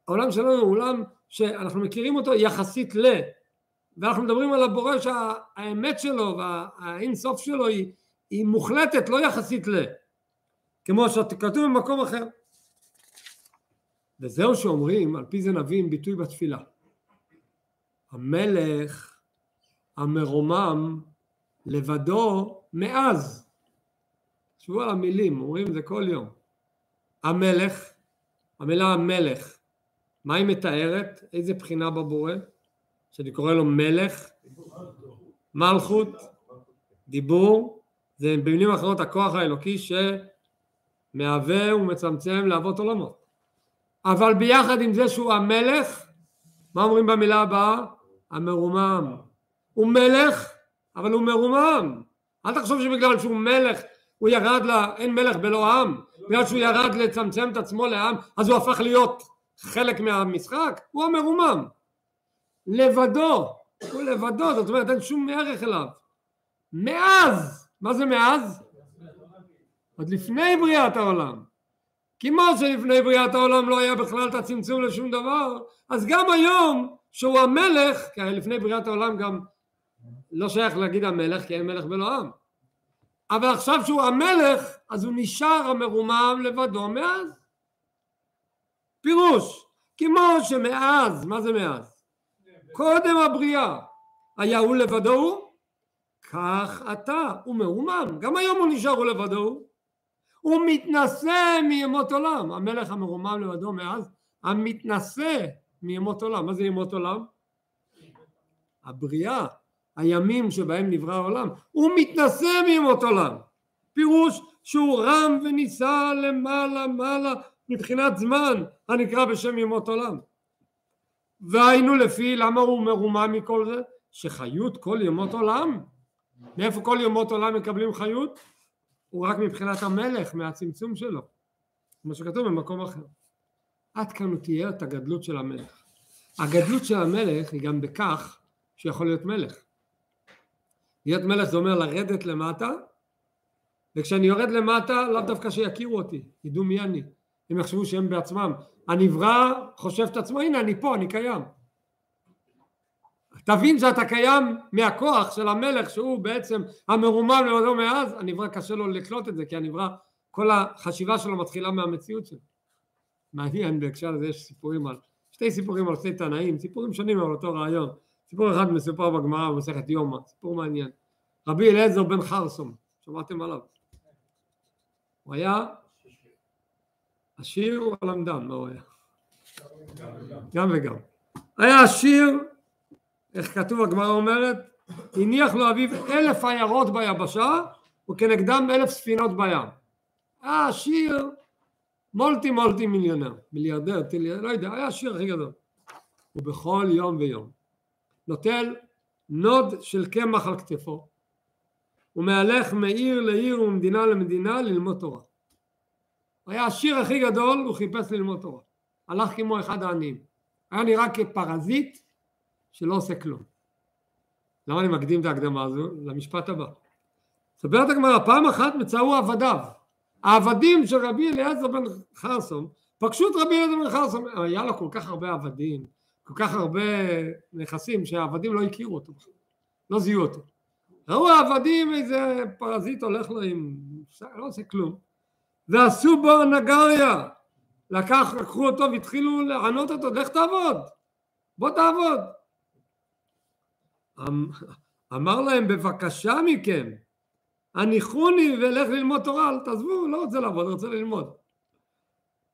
A: העולם שלנו הוא עולם שאנחנו מכירים אותו יחסית ל... ואנחנו מדברים על הבורא שהאמת שלו והאינסוף שלו היא, היא מוחלטת לא יחסית ל... כמו שכתוב במקום אחר. וזהו שאומרים, על פי זה נביא עם ביטוי בתפילה. המלך המרומם לבדו מאז. תחשבו על המילים, אומרים את זה כל יום. המלך, המילה המלך, מה היא מתארת? איזה בחינה בבורא? שאני קורא לו מלך, מלכות, דיבור, זה במילים אחרות הכוח האלוקי שמהווה ומצמצם לאבות עולמות. אבל ביחד עם זה שהוא המלך, מה אומרים במילה הבאה? המרומם. הוא מלך אבל הוא מרומם. אל תחשוב שבגלל שהוא מלך הוא ירד ל... אין מלך בלא עם, בגלל שהוא ירד לצמצם את עצמו לעם אז הוא הפך להיות חלק מהמשחק, הוא המרומם. לבדו, הוא לבדו, זאת אומרת אין שום ערך אליו. מאז, מה זה מאז? עוד לפני בריאת העולם. כמו שלפני בריאת העולם לא היה בכלל את הצמצום לשום דבר, אז גם היום שהוא המלך, כי לפני בריאת העולם גם לא שייך להגיד המלך כי אין מלך בלא עם. אבל עכשיו שהוא המלך, אז הוא נשאר המרומם לבדו מאז. פירוש, כמו שמאז, מה זה מאז? קודם הבריאה היה הוא לבדו, כך אתה, הוא מרומם, גם היום הוא נשאר הוא לבדו, הוא מתנשא מימות עולם, המלך המרומם לבדו מאז, המתנשא מימות עולם, מה זה ימות עולם? הבריאה, הימים שבהם נברא העולם, הוא מתנשא מימות עולם, פירוש שהוא רם ונישא למעלה מעלה מבחינת זמן הנקרא בשם ימות עולם והיינו לפי למה הוא מרומם מכל זה? שחיות כל ימות עולם מאיפה כל ימות עולם מקבלים חיות? הוא רק מבחינת המלך מהצמצום שלו. כמו שכתוב במקום אחר. עד כאן הוא תיאר את הגדלות של המלך. הגדלות של המלך היא גם בכך שיכול להיות מלך. להיות מלך זה אומר לרדת למטה וכשאני יורד למטה לאו דווקא שיכירו אותי ידעו מי אני. הם יחשבו שהם בעצמם. הנברא חושב את עצמו הנה אני פה אני קיים תבין שאתה קיים מהכוח של המלך שהוא בעצם המרומם לבדו מאז הנברא קשה לו לקלוט את זה כי הנברא כל החשיבה שלו מתחילה מהמציאות שלו מעניין בהקשר לזה יש סיפורים על שתי סיפורים על שתי תנאים סיפורים שונים על אותו רעיון סיפור אחד מסופר בגמרא במסכת יומא סיפור מעניין רבי אליעזר בן חרסום שמעתם עליו הוא היה עשיר או למדן? הוא היה? גם וגם. היה עשיר, איך כתוב הגמרא אומרת, הניח לו אביו אלף עיירות ביבשה וכנגדם אלף ספינות בים. היה עשיר מולטי מולטי מיליונר, מיליארדר, טיליאר, לא יודע, היה עשיר הכי גדול. ובכל יום ויום נוטל נוד של קמח על כתפו ומהלך מעיר לעיר וממדינה למדינה ללמוד תורה. היה העשיר הכי גדול, הוא חיפש ללמוד תורה. הלך כמו אחד העניים. היה נראה כפרזיט שלא עושה כלום. למה אני מקדים את ההקדמה הזו? למשפט הבא. ספרת הגמרא, פעם אחת מצאו עבדיו. העבדים של רבי אליעזר בן חרסום פגשו את רבי אליעזר בן חרסום, היה לו כל כך הרבה עבדים, כל כך הרבה נכסים שהעבדים לא הכירו אותו, לא זיהו אותו. ראו העבדים איזה פרזיט הולך לו עם, לא עושה כלום. ועשו בו נגריה. לקח, לקחו אותו והתחילו לענות אותו, לך תעבוד, בוא תעבוד. אמ, אמר להם בבקשה מכם, הניחוני ולך ללמוד תורה, אל תעזבו, לא רוצה לעבוד, רוצה ללמוד.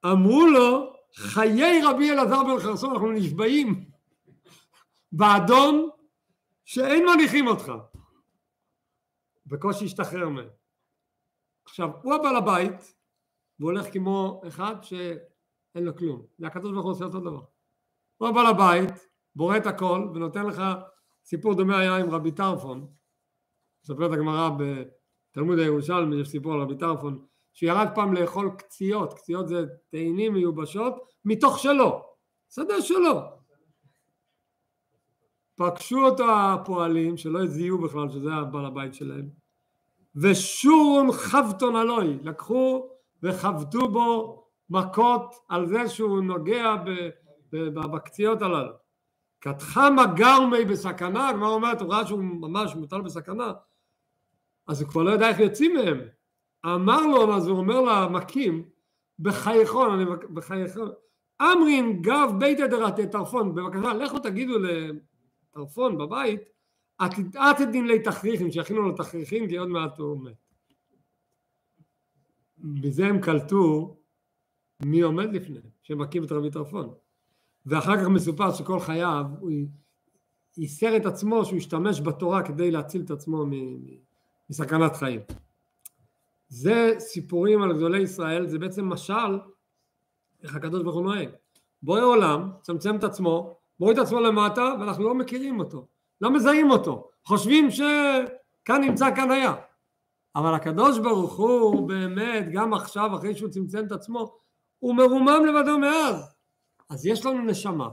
A: אמרו לו, חיי רבי אלעזר בן חרסון, אנחנו נשבעים באדום שאין מניחים אותך. בקושי השתחרר מהם. עכשיו, הוא הבעל הבית, והוא הולך כמו אחד שאין לו כלום. והקדוש ברוך הוא עושה אותו דבר. הוא הבעל הבית, בורא את הכל, ונותן לך סיפור דומה היה עם רבי טרפון. מספרת הגמרא בתלמוד הירושלמי, יש סיפור על רבי טרפון, שירד פעם לאכול קציות, קציות זה תאנים מיובשות, מתוך שלו, שדה שלו. פגשו אותו הפועלים, שלא זיהו בכלל שזה הבעל הבית שלהם, ושורון חבטון אלוהי, לקחו וחבטו בו מכות על זה שהוא נוגע בקציעות הללו. כתחמה גרמי בסכנה, הגמרא אומרת, הוא ראה שהוא ממש מוטל בסכנה, אז הוא כבר לא ידע איך יוצאים מהם. אמר לו, אז הוא אומר למכים, בחייכון, אני בחייכון, אמרין גב בית דרתי טרפון, בבקשה, לכו תגידו לטרפון בבית, עתידין לי תכריכים, שיכינו לו תכריכים, כי עוד מעט הוא מת. בזה הם קלטו מי עומד לפניהם, שמכים את רבי טרפון. ואחר כך מסופר שכל חייו הוא ייסר את עצמו שהוא השתמש בתורה כדי להציל את עצמו מסכנת חיים. זה סיפורים על גדולי ישראל, זה בעצם משל איך הקדוש ברוך הוא נוהג. בורא עולם, צמצם את עצמו, מוריד את עצמו למטה ואנחנו לא מכירים אותו, לא מזהים אותו, חושבים שכאן נמצא כאן היה. אבל הקדוש ברוך הוא באמת גם עכשיו אחרי שהוא צמצם את עצמו הוא מרומם לבדו מאז אז יש לנו נשמה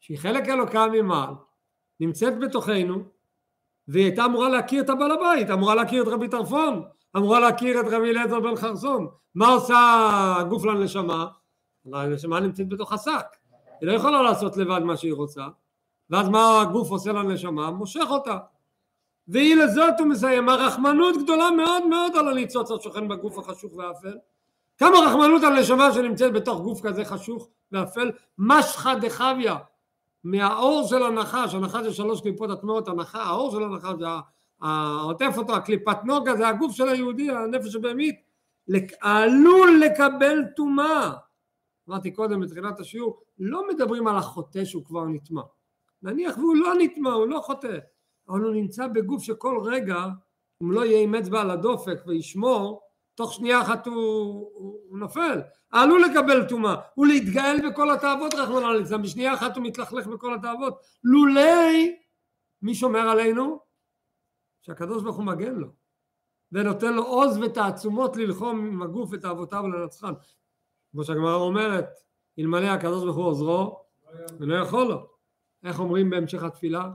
A: שהיא חלק אלוקה ממעל נמצאת בתוכנו והיא הייתה אמורה להכיר את הבעל הבית אמורה להכיר את רבי טרפון אמורה להכיר את רבי אליעזר בן חרסון מה עושה הגוף לנשמה? הנשמה נמצאת בתוך השק היא לא יכולה לעשות לבד מה שהיא רוצה ואז מה הגוף עושה לנשמה? מושך אותה והיא לזאת הוא מסיים, הרחמנות גדולה מאוד מאוד על הניצוץ השוכן בגוף החשוך והאפל. כמה רחמנות על נשמה שנמצאת בתוך גוף כזה חשוך ואפל, משחא דחביא, מהאור של הנחש, הנחש זה שלוש קליפות הטמעות, האור של הנחש זה העוטף אותו, הקליפת נוגה זה הגוף של היהודי, הנפש הבהמית, עלול לקבל טומאה. אמרתי קודם בתחילת השיעור, לא מדברים על החוטא שהוא כבר נטמע. נניח והוא לא נטמע, הוא לא חוטא, אבל הוא נמצא בגוף שכל רגע, אם לא יהיה עם אצבע על הדופק וישמור, תוך שנייה אחת הוא, הוא, הוא נופל. עלול לקבל טומאה, הוא להתגאל בכל התאוות רחמנא ליצלן, בשנייה אחת הוא מתלכלך בכל התאוות. לולי, מי שומר עלינו? שהקדוש ברוך הוא מגן לו, ונותן לו עוז ותעצומות ללחום עם הגוף את אבותיו ולנצחן. כמו שהגמרא אומרת, אלמלא הקדוש ברוך הוא עוזרו, ולא יכול לו. איך אומרים בהמשך התפילה?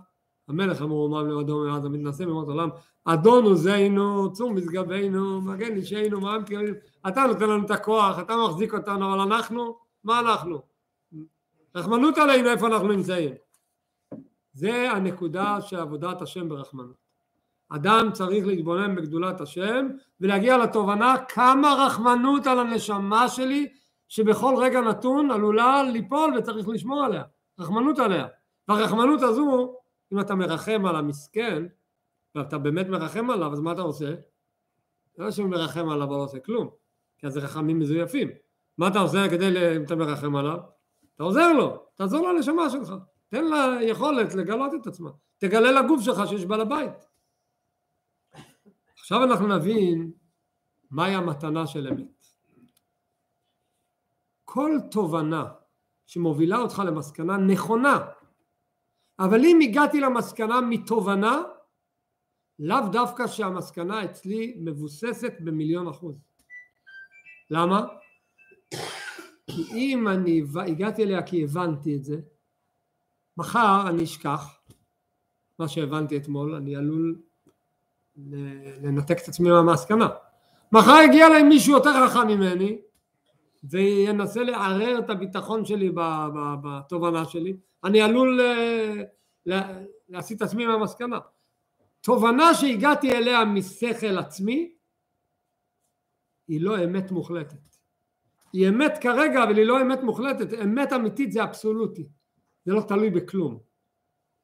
A: המלך המרומם לבדו מעט המתנשא במות עולם, אדון עוזנו, צור משגבנו, מגן אישנו, מעם קריאים, אתה נותן לנו את הכוח, אתה מחזיק אותנו, אבל אנחנו, מה אנחנו? רחמנות עלינו איפה אנחנו נמצאים. זה הנקודה של עבודת השם ברחמנות. אדם צריך להתבונן בגדולת השם ולהגיע לתובנה כמה רחמנות על הנשמה שלי שבכל רגע נתון עלולה ליפול וצריך לשמור עליה, רחמנות עליה. והרחמנות הזו, אם אתה מרחם על המסכן, ואתה באמת מרחם עליו, אז מה אתה עושה? לא שהוא מרחם עליו ולא עושה כלום, כי זה רחמים מזויפים. מה אתה עושה כדי, אם אתה מרחם עליו? אתה עוזר לו, תעזור לנשמה שלך, תן לה יכולת לגלות את עצמה, תגלה לגוף שלך שיש בעל הבית. עכשיו אנחנו נבין מהי המתנה של אמת. כל תובנה שמובילה אותך למסקנה נכונה, אבל אם הגעתי למסקנה מתובנה, לאו דווקא שהמסקנה אצלי מבוססת במיליון אחוז. למה? כי אם אני הגעתי אליה כי הבנתי את זה, מחר אני אשכח מה שהבנתי אתמול, אני עלול לנתק את עצמי מהמסקנה. מחר יגיע אליי מישהו יותר חכם ממני וינסה לערער את הביטחון שלי בתובנה שלי, אני עלול אה, להסיט עצמי מהמסקנה. תובנה שהגעתי אליה משכל עצמי היא לא אמת מוחלטת. היא אמת כרגע אבל היא לא אמת מוחלטת, אמת אמיתית זה אבסולוטי, זה לא תלוי בכלום.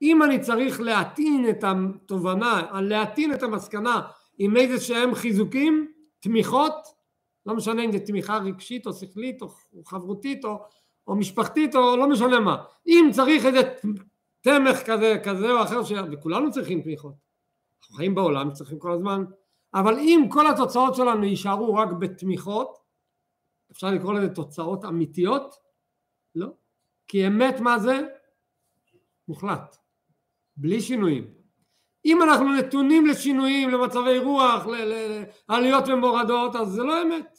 A: אם אני צריך להטעין את התובנה, להטעין את המסקנה עם איזה שהם חיזוקים, תמיכות, לא משנה אם זה תמיכה רגשית או שכלית או חברותית או, או משפחתית או לא משנה מה, אם צריך איזה תמך כזה, כזה או אחר, ש... וכולנו צריכים תמיכות, אנחנו חיים בעולם, צריכים כל הזמן, אבל אם כל התוצאות שלנו יישארו רק בתמיכות, אפשר לקרוא לזה תוצאות אמיתיות? לא, כי אמת מה זה? מוחלט. בלי שינויים. אם אנחנו נתונים לשינויים, למצבי רוח, לעליות ומורדות, אז זה לא אמת.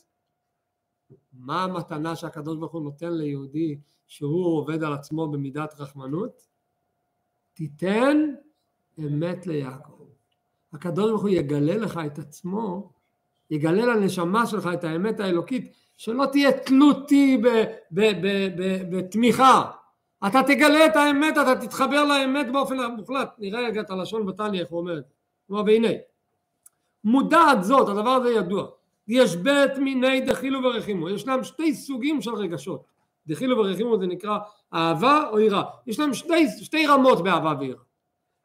A: מה המתנה שהקדוש ברוך הוא נותן ליהודי שהוא עובד על עצמו במידת רחמנות? תיתן אמת ליעקב. הקדוש ברוך הוא יגלה לך את עצמו, יגלה לנשמה שלך את האמת האלוקית, שלא תהיה תלותי בתמיכה, אתה תגלה את האמת, אתה תתחבר לאמת באופן מוחלט. נראה רגע את הלשון בתניא, איך הוא אומר. כלומר, והנה, מודעת זאת, הדבר הזה ידוע. יש בית מיני דחילו ורחימו. ישנם שתי סוגים של רגשות. דחילו ורחימו זה נקרא אהבה או יראה. יש להם שתי, שתי רמות באהבה ויראה.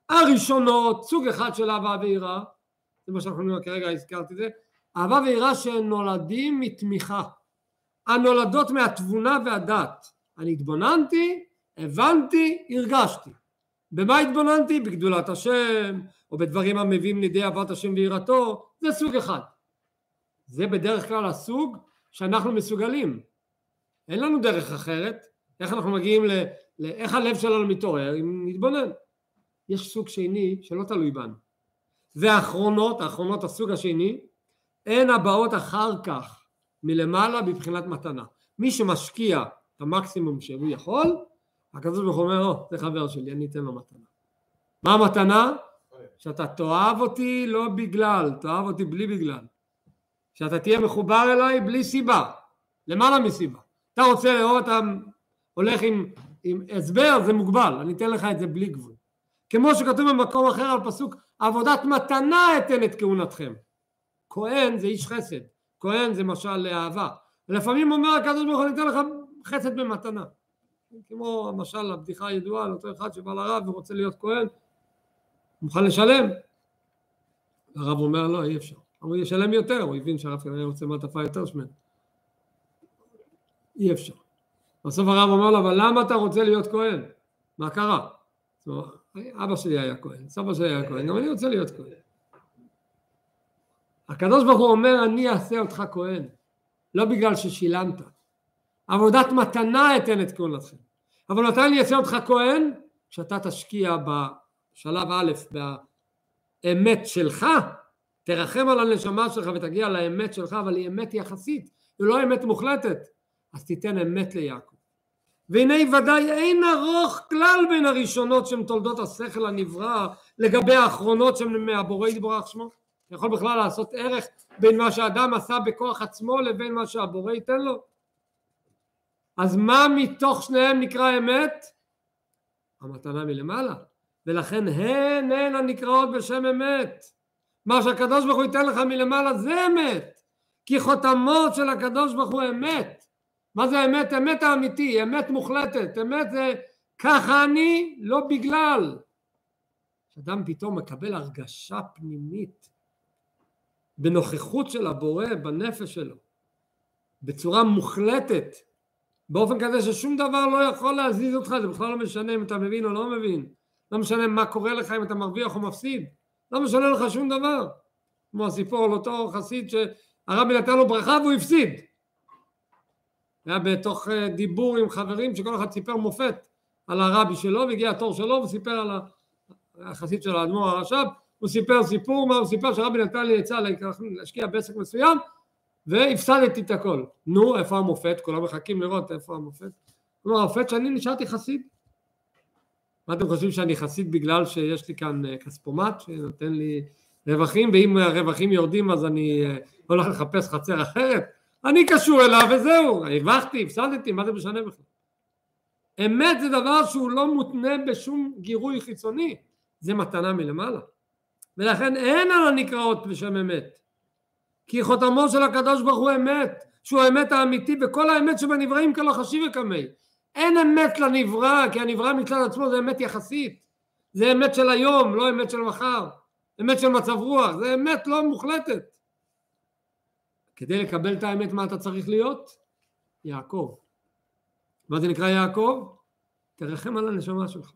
A: הראשונות, סוג אחד של אהבה ויראה, זה מה שאנחנו אומרים כרגע, הזכרתי את זה, אהבה ויראה שנולדים מתמיכה. הנולדות מהתבונה והדת. אני התבוננתי, הבנתי, הרגשתי. במה התבוננתי? בגדולת השם, או בדברים המביאים לידי אהבת השם ויראתו, זה סוג אחד. זה בדרך כלל הסוג שאנחנו מסוגלים. אין לנו דרך אחרת. איך אנחנו מגיעים ל... ל איך הלב שלנו מתעורר? אם נתבונן. יש סוג שני שלא תלוי בנו. והאחרונות, האחרונות הסוג השני, הן הבאות אחר כך מלמעלה בבחינת מתנה. מי שמשקיע את המקסימום שהוא יכול, הקדוש ברוך הוא אומר, או, זה חבר שלי, אני אתן לו מתנה. מה המתנה? שאתה תאהב אותי לא בגלל, תאהב אותי בלי בגלל. שאתה תהיה מחובר אליי בלי סיבה, למעלה מסיבה. אתה רוצה לראות, אתה הולך עם, עם הסבר, זה מוגבל, אני אתן לך את זה בלי גבול. כמו שכתוב במקום אחר על פסוק עבודת מתנה אתן את כהונתכם. כהן זה איש חסד, כהן זה משל לאהבה. לפעמים אומר הקדוש ברוך הוא ניתן לך חסד במתנה. כמו המשל הבדיחה הידועה על אותו אחד שבא לרב ורוצה להיות כהן, מוכן לשלם. הרב אומר לו אי אפשר. הוא ישלם יותר, הוא הבין שהרב כנראה רוצה מעטפה יותר שמנה. אי אפשר. בסוף הרב אומר לו, אבל למה אתה רוצה להיות כהן? מה קרה? אבא שלי היה כהן, סבא שלי היה כהן, גם אני רוצה להיות כהן. הקדוש ברוך הוא אומר, אני אעשה אותך כהן, לא בגלל ששילמת. עבודת מתנה אתן את כהונתכם. אבל מתי אני אעשה אותך כהן? כשאתה תשקיע בשלב א', באמת שלך, תרחם על הנשמה שלך ותגיע לאמת שלך, אבל היא אמת יחסית, היא לא אמת מוחלטת, אז תיתן אמת ליעקב. והנה ודאי אין ארוך כלל בין הראשונות שהן תולדות השכל הנברא לגבי האחרונות שהן מהבורא יתברך שמו. יכול בכלל לעשות ערך בין מה שאדם עשה בכוח עצמו לבין מה שהבורא ייתן לו? אז מה מתוך שניהם נקרא אמת? המתנה מלמעלה. ולכן הן הן הנקראות בשם אמת. מה שהקדוש ברוך הוא ייתן לך מלמעלה זה אמת. כי חותמות של הקדוש ברוך הוא אמת. מה זה אמת? אמת האמיתי, אמת מוחלטת. אמת זה ככה אני, לא בגלל. כשאדם פתאום מקבל הרגשה פנימית בנוכחות של הבורא בנפש שלו בצורה מוחלטת באופן כזה ששום דבר לא יכול להזיז אותך, זה בכלל לא משנה אם אתה מבין או לא מבין, לא משנה מה קורה לך אם אתה מרוויח או מפסיד, לא משנה לך שום דבר. כמו הסיפור על אותו חסיד שהרבי נתן לו ברכה והוא הפסיד. היה בתוך אה, דיבור עם חברים שכל אחד סיפר מופת על הרבי שלו והגיע התור שלו וסיפר על החסיד של האדמו"ר הרש"ב הוא סיפר סיפור מה הוא סיפר שהרבי נתן לי עצה להשקיע בעסק מסוים והפסדתי את הכל. נו, איפה המופת? כולם מחכים לראות איפה המופת. כלומר, המופת שאני נשארתי חסיד. מה אתם חושבים שאני חסיד בגלל שיש לי כאן אה, כספומט שנותן לי רווחים, ואם הרווחים יורדים אז אני אה, הולך לחפש חצר אחרת? אני קשור אליו וזהו, הרווחתי, הפסדתי, מה זה משנה בכלל? אמת זה דבר שהוא לא מותנה בשום גירוי חיצוני, זה מתנה מלמעלה. ולכן אין על הנקראות בשם אמת. כי חותמו של הקדוש ברוך הוא אמת, שהוא האמת האמיתי, וכל האמת שבנבראים כלא חשיב וקמי. אין אמת לנברא, כי הנברא מצד עצמו זה אמת יחסית. זה אמת של היום, לא אמת של מחר. אמת של מצב רוח, זה אמת לא מוחלטת. כדי לקבל את האמת מה אתה צריך להיות? יעקב. מה זה נקרא יעקב? תרחם על הנשמה שלך.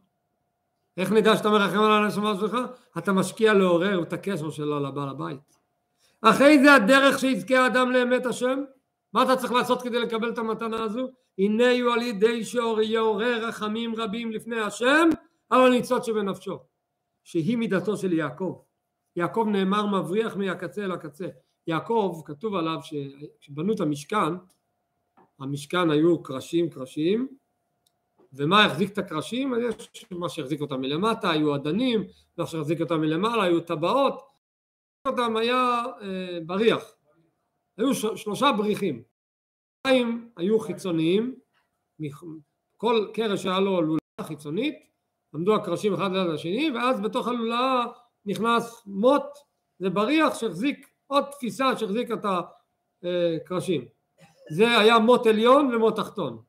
A: איך נדע שאתה מרחם על הנשמה שלך? אתה משקיע לעורר את הקשר שלו לבעל הבית. אחרי זה הדרך שיזכה האדם לאמת השם, מה אתה צריך לעשות כדי לקבל את המתנה הזו? הנה יהיו על ידי שיעורר רחמים רבים לפני השם על הניצות שבנפשו, שהיא מידתו של יעקב. יעקב נאמר מבריח מהקצה אל הקצה. יעקב, כתוב עליו שכשבנו את המשכן, המשכן היו קרשים קרשים, ומה החזיק את הקרשים? יש מה שהחזיק אותם מלמטה, היו אדנים, מה שהחזיק אותם מלמעלה, היו טבעות, אותם היה אה, בריח, היו שלושה בריחים, שתיים היו חיצוניים, כל קרש היה לו לולאה חיצונית, עמדו הקרשים אחד ליד השני, ואז בתוך הלולאה נכנס מוט, זה בריח שהחזיק עוד תפיסה שהחזיק את הקרשים, זה היה מוט עליון ומוט תחתון.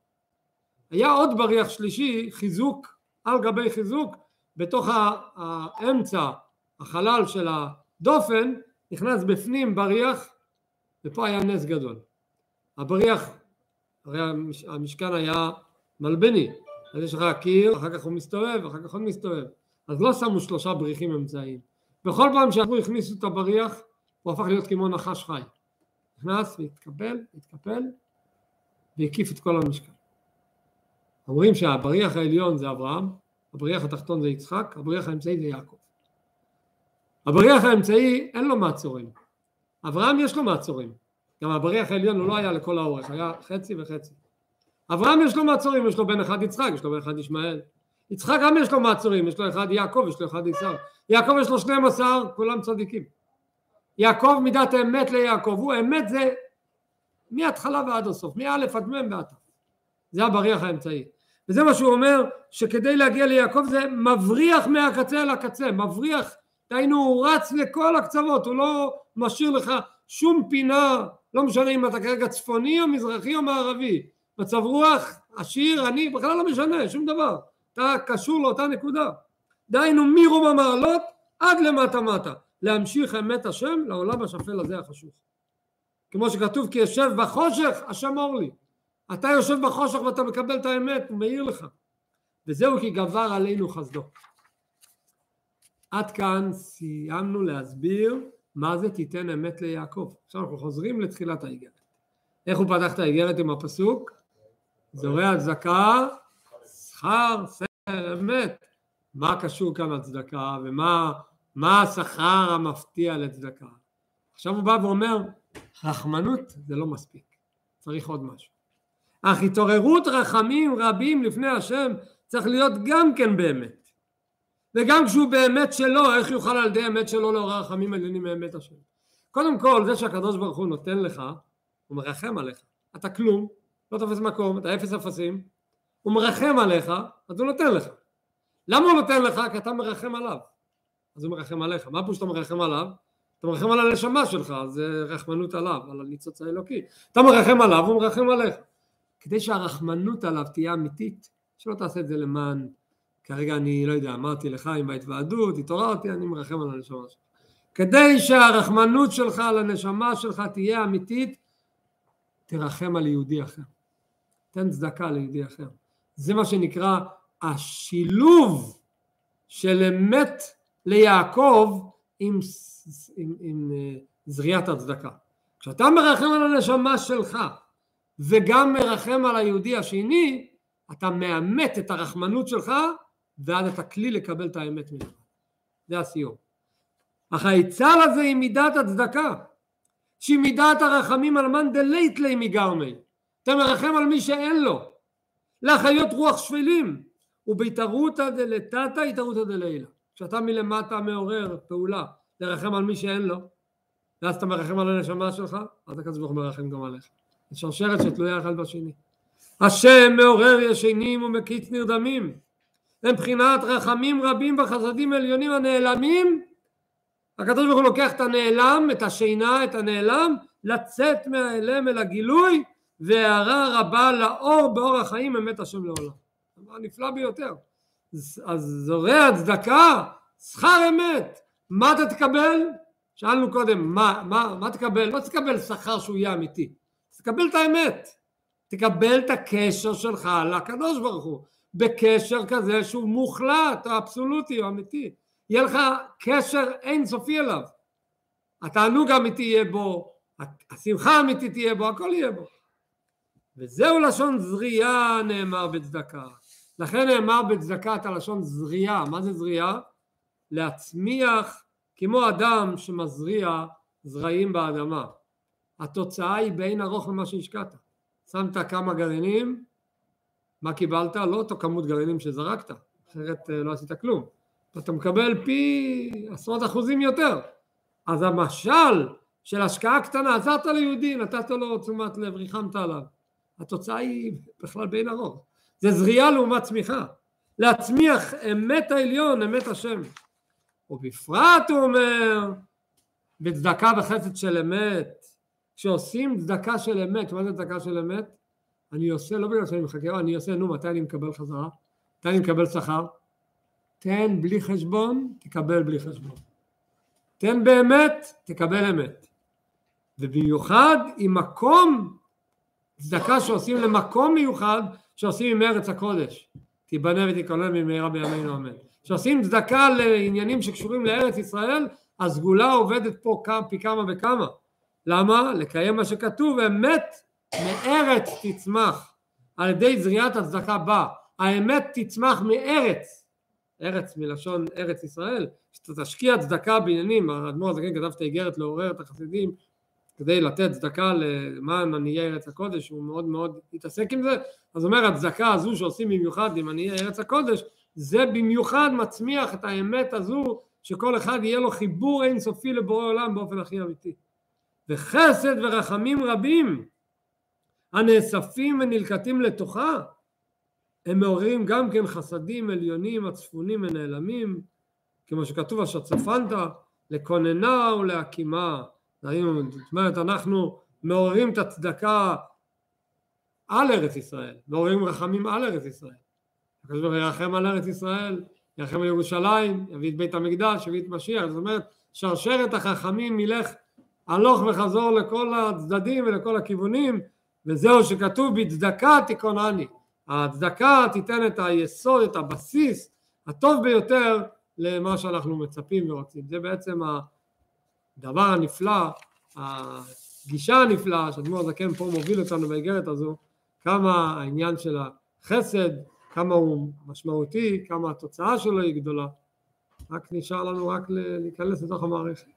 A: היה עוד בריח שלישי, חיזוק על גבי חיזוק, בתוך האמצע, החלל של ה... דופן נכנס בפנים בריח ופה היה נס גדול. הבריח, הרי המשכן היה מלבני, אז יש לך קיר, אחר כך הוא מסתובב, אחר כך עוד מסתובב. אז לא שמו שלושה בריחים אמצעיים. בכל פעם שאנחנו הכניסו את הבריח, הוא הפך להיות כמו נחש חי. נכנס והתקפל, התקפל, והקיף את כל המשכן. אומרים שהבריח העליון זה אברהם, הבריח התחתון זה יצחק, הבריח האמצעי זה יעקב. הבריח האמצעי אין לו מעצורים. אברהם יש לו מעצורים. גם הבריח העליון הוא לא היה לכל האורך, היה חצי וחצי. אברהם יש לו מעצורים, יש לו בן אחד יצחק, יש לו בן אחד ישמעאל. יצחק גם יש לו מעצורים, יש לו אחד יעקב, יש לו אחד יצחק. יעקב יש לו 12, כולם צדיקים. יעקב מידת האמת ליעקב, הוא אמת זה מההתחלה ועד הסוף, מא' עד מ' ועד ת'. זה הבריח האמצעי. וזה מה שהוא אומר, שכדי להגיע ליעקב זה מבריח מהקצה אל הקצה, מבריח, דהיינו הוא רץ לכל הקצוות, הוא לא משאיר לך שום פינה, לא משנה אם אתה כרגע צפוני או מזרחי או מערבי, מצב רוח, עשיר, עני, בכלל לא משנה, שום דבר, אתה קשור לאותה נקודה. דהיינו מרום המעלות עד למטה מטה, להמשיך אמת השם לעולם השפל הזה החשוך. כמו שכתוב כי יושב בחושך השם אור לי אתה יושב בחושך ואתה מקבל את האמת הוא מאיר לך. וזהו כי גבר עלינו חסדו עד כאן סיימנו להסביר מה זה תיתן אמת ליעקב. עכשיו אנחנו חוזרים לתחילת האיגרת. איך הוא פתח את האיגרת עם הפסוק? זורע צדקה שכר סר אמת. מה קשור כאן הצדקה ומה מה השכר המפתיע לצדקה? עכשיו הוא בא ואומר רחמנות זה לא מספיק, צריך עוד משהו. אך התעוררות רחמים רבים לפני השם צריך להיות גם כן באמת. וגם כשהוא באמת שלו, איך יוכל על ידי אמת שלו לעורר רחמים עליונים מאמת השם? קודם כל, זה שהקדוש ברוך הוא נותן לך, הוא מרחם עליך. אתה כלום, לא תופס מקום, אתה אפס אפסים, הוא מרחם עליך, אז הוא נותן לך. למה הוא נותן לך? כי אתה מרחם עליו. אז הוא מרחם עליך. מה פה שאתה מרחם עליו? אתה מרחם על הנשמה שלך, זה רחמנות עליו, על הניצוץ האלוקי. אתה מרחם עליו, הוא מרחם עליך. כדי שהרחמנות עליו תהיה אמיתית, שלא תעשה את זה למען, כרגע אני לא יודע, אמרתי לך עם ההתוועדות, התעוררתי, אני מרחם על הנשמה שלך. כדי שהרחמנות שלך על הנשמה שלך תהיה אמיתית, תרחם על יהודי אחר. תן צדקה ליהודי אחר. זה מה שנקרא השילוב של אמת ליעקב עם עם, עם אה, זריעת הצדקה. כשאתה מרחם על הנשמה שלך וגם מרחם על היהודי השני, אתה מאמת את הרחמנות שלך ואז אתה כלי לקבל את האמת ממך. זה הסיום. אך היצל הזה היא מידת הצדקה, שהיא מידת הרחמים על מאן דלית לי מגרמי. אתה מרחם על מי שאין לו. להחיות רוח שפלים, ובהתערותא דלתתא התערותא דלילה. כשאתה מלמטה מעורר פעולה לרחם על מי שאין לו, ואז אתה מרחם על הנשמה שלך, אז הקדוש ברוך הוא מרחם גם עליך. זו שרשרת שתלויה אחד בשני. השם מעורר ישנים ומקיץ נרדמים. מבחינת רחמים רבים וחסדים עליונים הנעלמים, הקדוש ברוך הוא לוקח את הנעלם, את השינה, את הנעלם, לצאת מהאלם אל הגילוי, והערה רבה לאור באור החיים אמת השם לעולם. דבר נפלא ביותר. אז זורע צדקה, שכר אמת, מה אתה תקבל? שאלנו קודם, מה, מה, מה תקבל? לא תקבל שכר שהוא יהיה אמיתי, תקבל את האמת, תקבל את הקשר שלך לקדוש ברוך הוא, בקשר כזה שהוא מוחלט, אבסולוטי, אמיתי, יהיה לך קשר אינסופי אליו, התענוג האמיתי יהיה בו, השמחה האמיתית תהיה בו, הכל יהיה בו. וזהו לשון זריעה נאמר בצדקה. לכן נאמר בצדקה את הלשון זריעה. מה זה זריעה? להצמיח כמו אדם שמזריע זרעים באדמה. התוצאה היא באין ארוך ממה שהשקעת. שמת כמה גרעינים, מה קיבלת? לא אותו כמות גרעינים שזרקת, אחרת אה, לא עשית כלום. אתה מקבל פי עשרות אחוזים יותר. אז המשל של השקעה קטנה, עזרת ליהודי, נתת לו תשומת לב, ריחמת עליו. התוצאה היא בכלל באין ארוך. זה זריעה לעומת צמיחה. להצמיח אמת העליון, אמת השם. ובפרט הוא אומר בצדקה וחסד של אמת כשעושים צדקה של אמת מה זה צדקה של אמת? אני עושה לא בגלל שאני מחכה אני עושה נו מתי אני מקבל חזרה? מתי אני מקבל שכר? תן בלי חשבון תקבל בלי חשבון תן באמת תקבל אמת ובמיוחד עם מקום צדקה שעושים למקום מיוחד שעושים עם ארץ הקודש תיבנה ותיכונן במהרה בימינו אמן כשעושים צדקה לעניינים שקשורים לארץ ישראל, הסגולה עובדת פה פי כמה וכמה. למה? לקיים מה שכתוב, אמת מארץ תצמח. על ידי זריעת הצדקה בא. האמת תצמח מארץ. ארץ מלשון ארץ ישראל. שאתה תשקיע צדקה בעניינים, האדמו"ר הזקן כתב את האיגרת לעורר את החסידים כדי לתת צדקה למען עניי ארץ הקודש, הוא מאוד מאוד התעסק עם זה, אז אומר הצדקה הזו שעושים במיוחד עם עניי ארץ הקודש, זה במיוחד מצמיח את האמת הזו שכל אחד יהיה לו חיבור אינסופי לבורא עולם באופן הכי אמיתי. וחסד ורחמים רבים הנאספים ונלקטים לתוכה הם מעוררים גם כן חסדים עליונים הצפונים ונעלמים, כמו שכתוב אשר צפנת, לכוננה ולהקימה. זאת אומרת, אנחנו מעוררים את הצדקה על ארץ ישראל, מעוררים רחמים על ארץ ישראל. ירחם על ארץ ישראל, ירחם על ירושלים, יביא את בית המקדש, יביא את משיח, זאת אומרת, שרשרת החכמים ילך הלוך וחזור לכל הצדדים ולכל הכיוונים, וזהו שכתוב בצדקה תיכונני. הצדקה תיתן את היסוד, את הבסיס הטוב ביותר למה שאנחנו מצפים ורוצים. זה בעצם הדבר הנפלא, הגישה הנפלאה שאדמו"ר הזקן פה מוביל אותנו באיגרת הזו, כמה העניין של החסד, כמה הוא משמעותי, כמה התוצאה שלו היא גדולה. רק נשאר לנו רק להיכנס לתוך המערכת.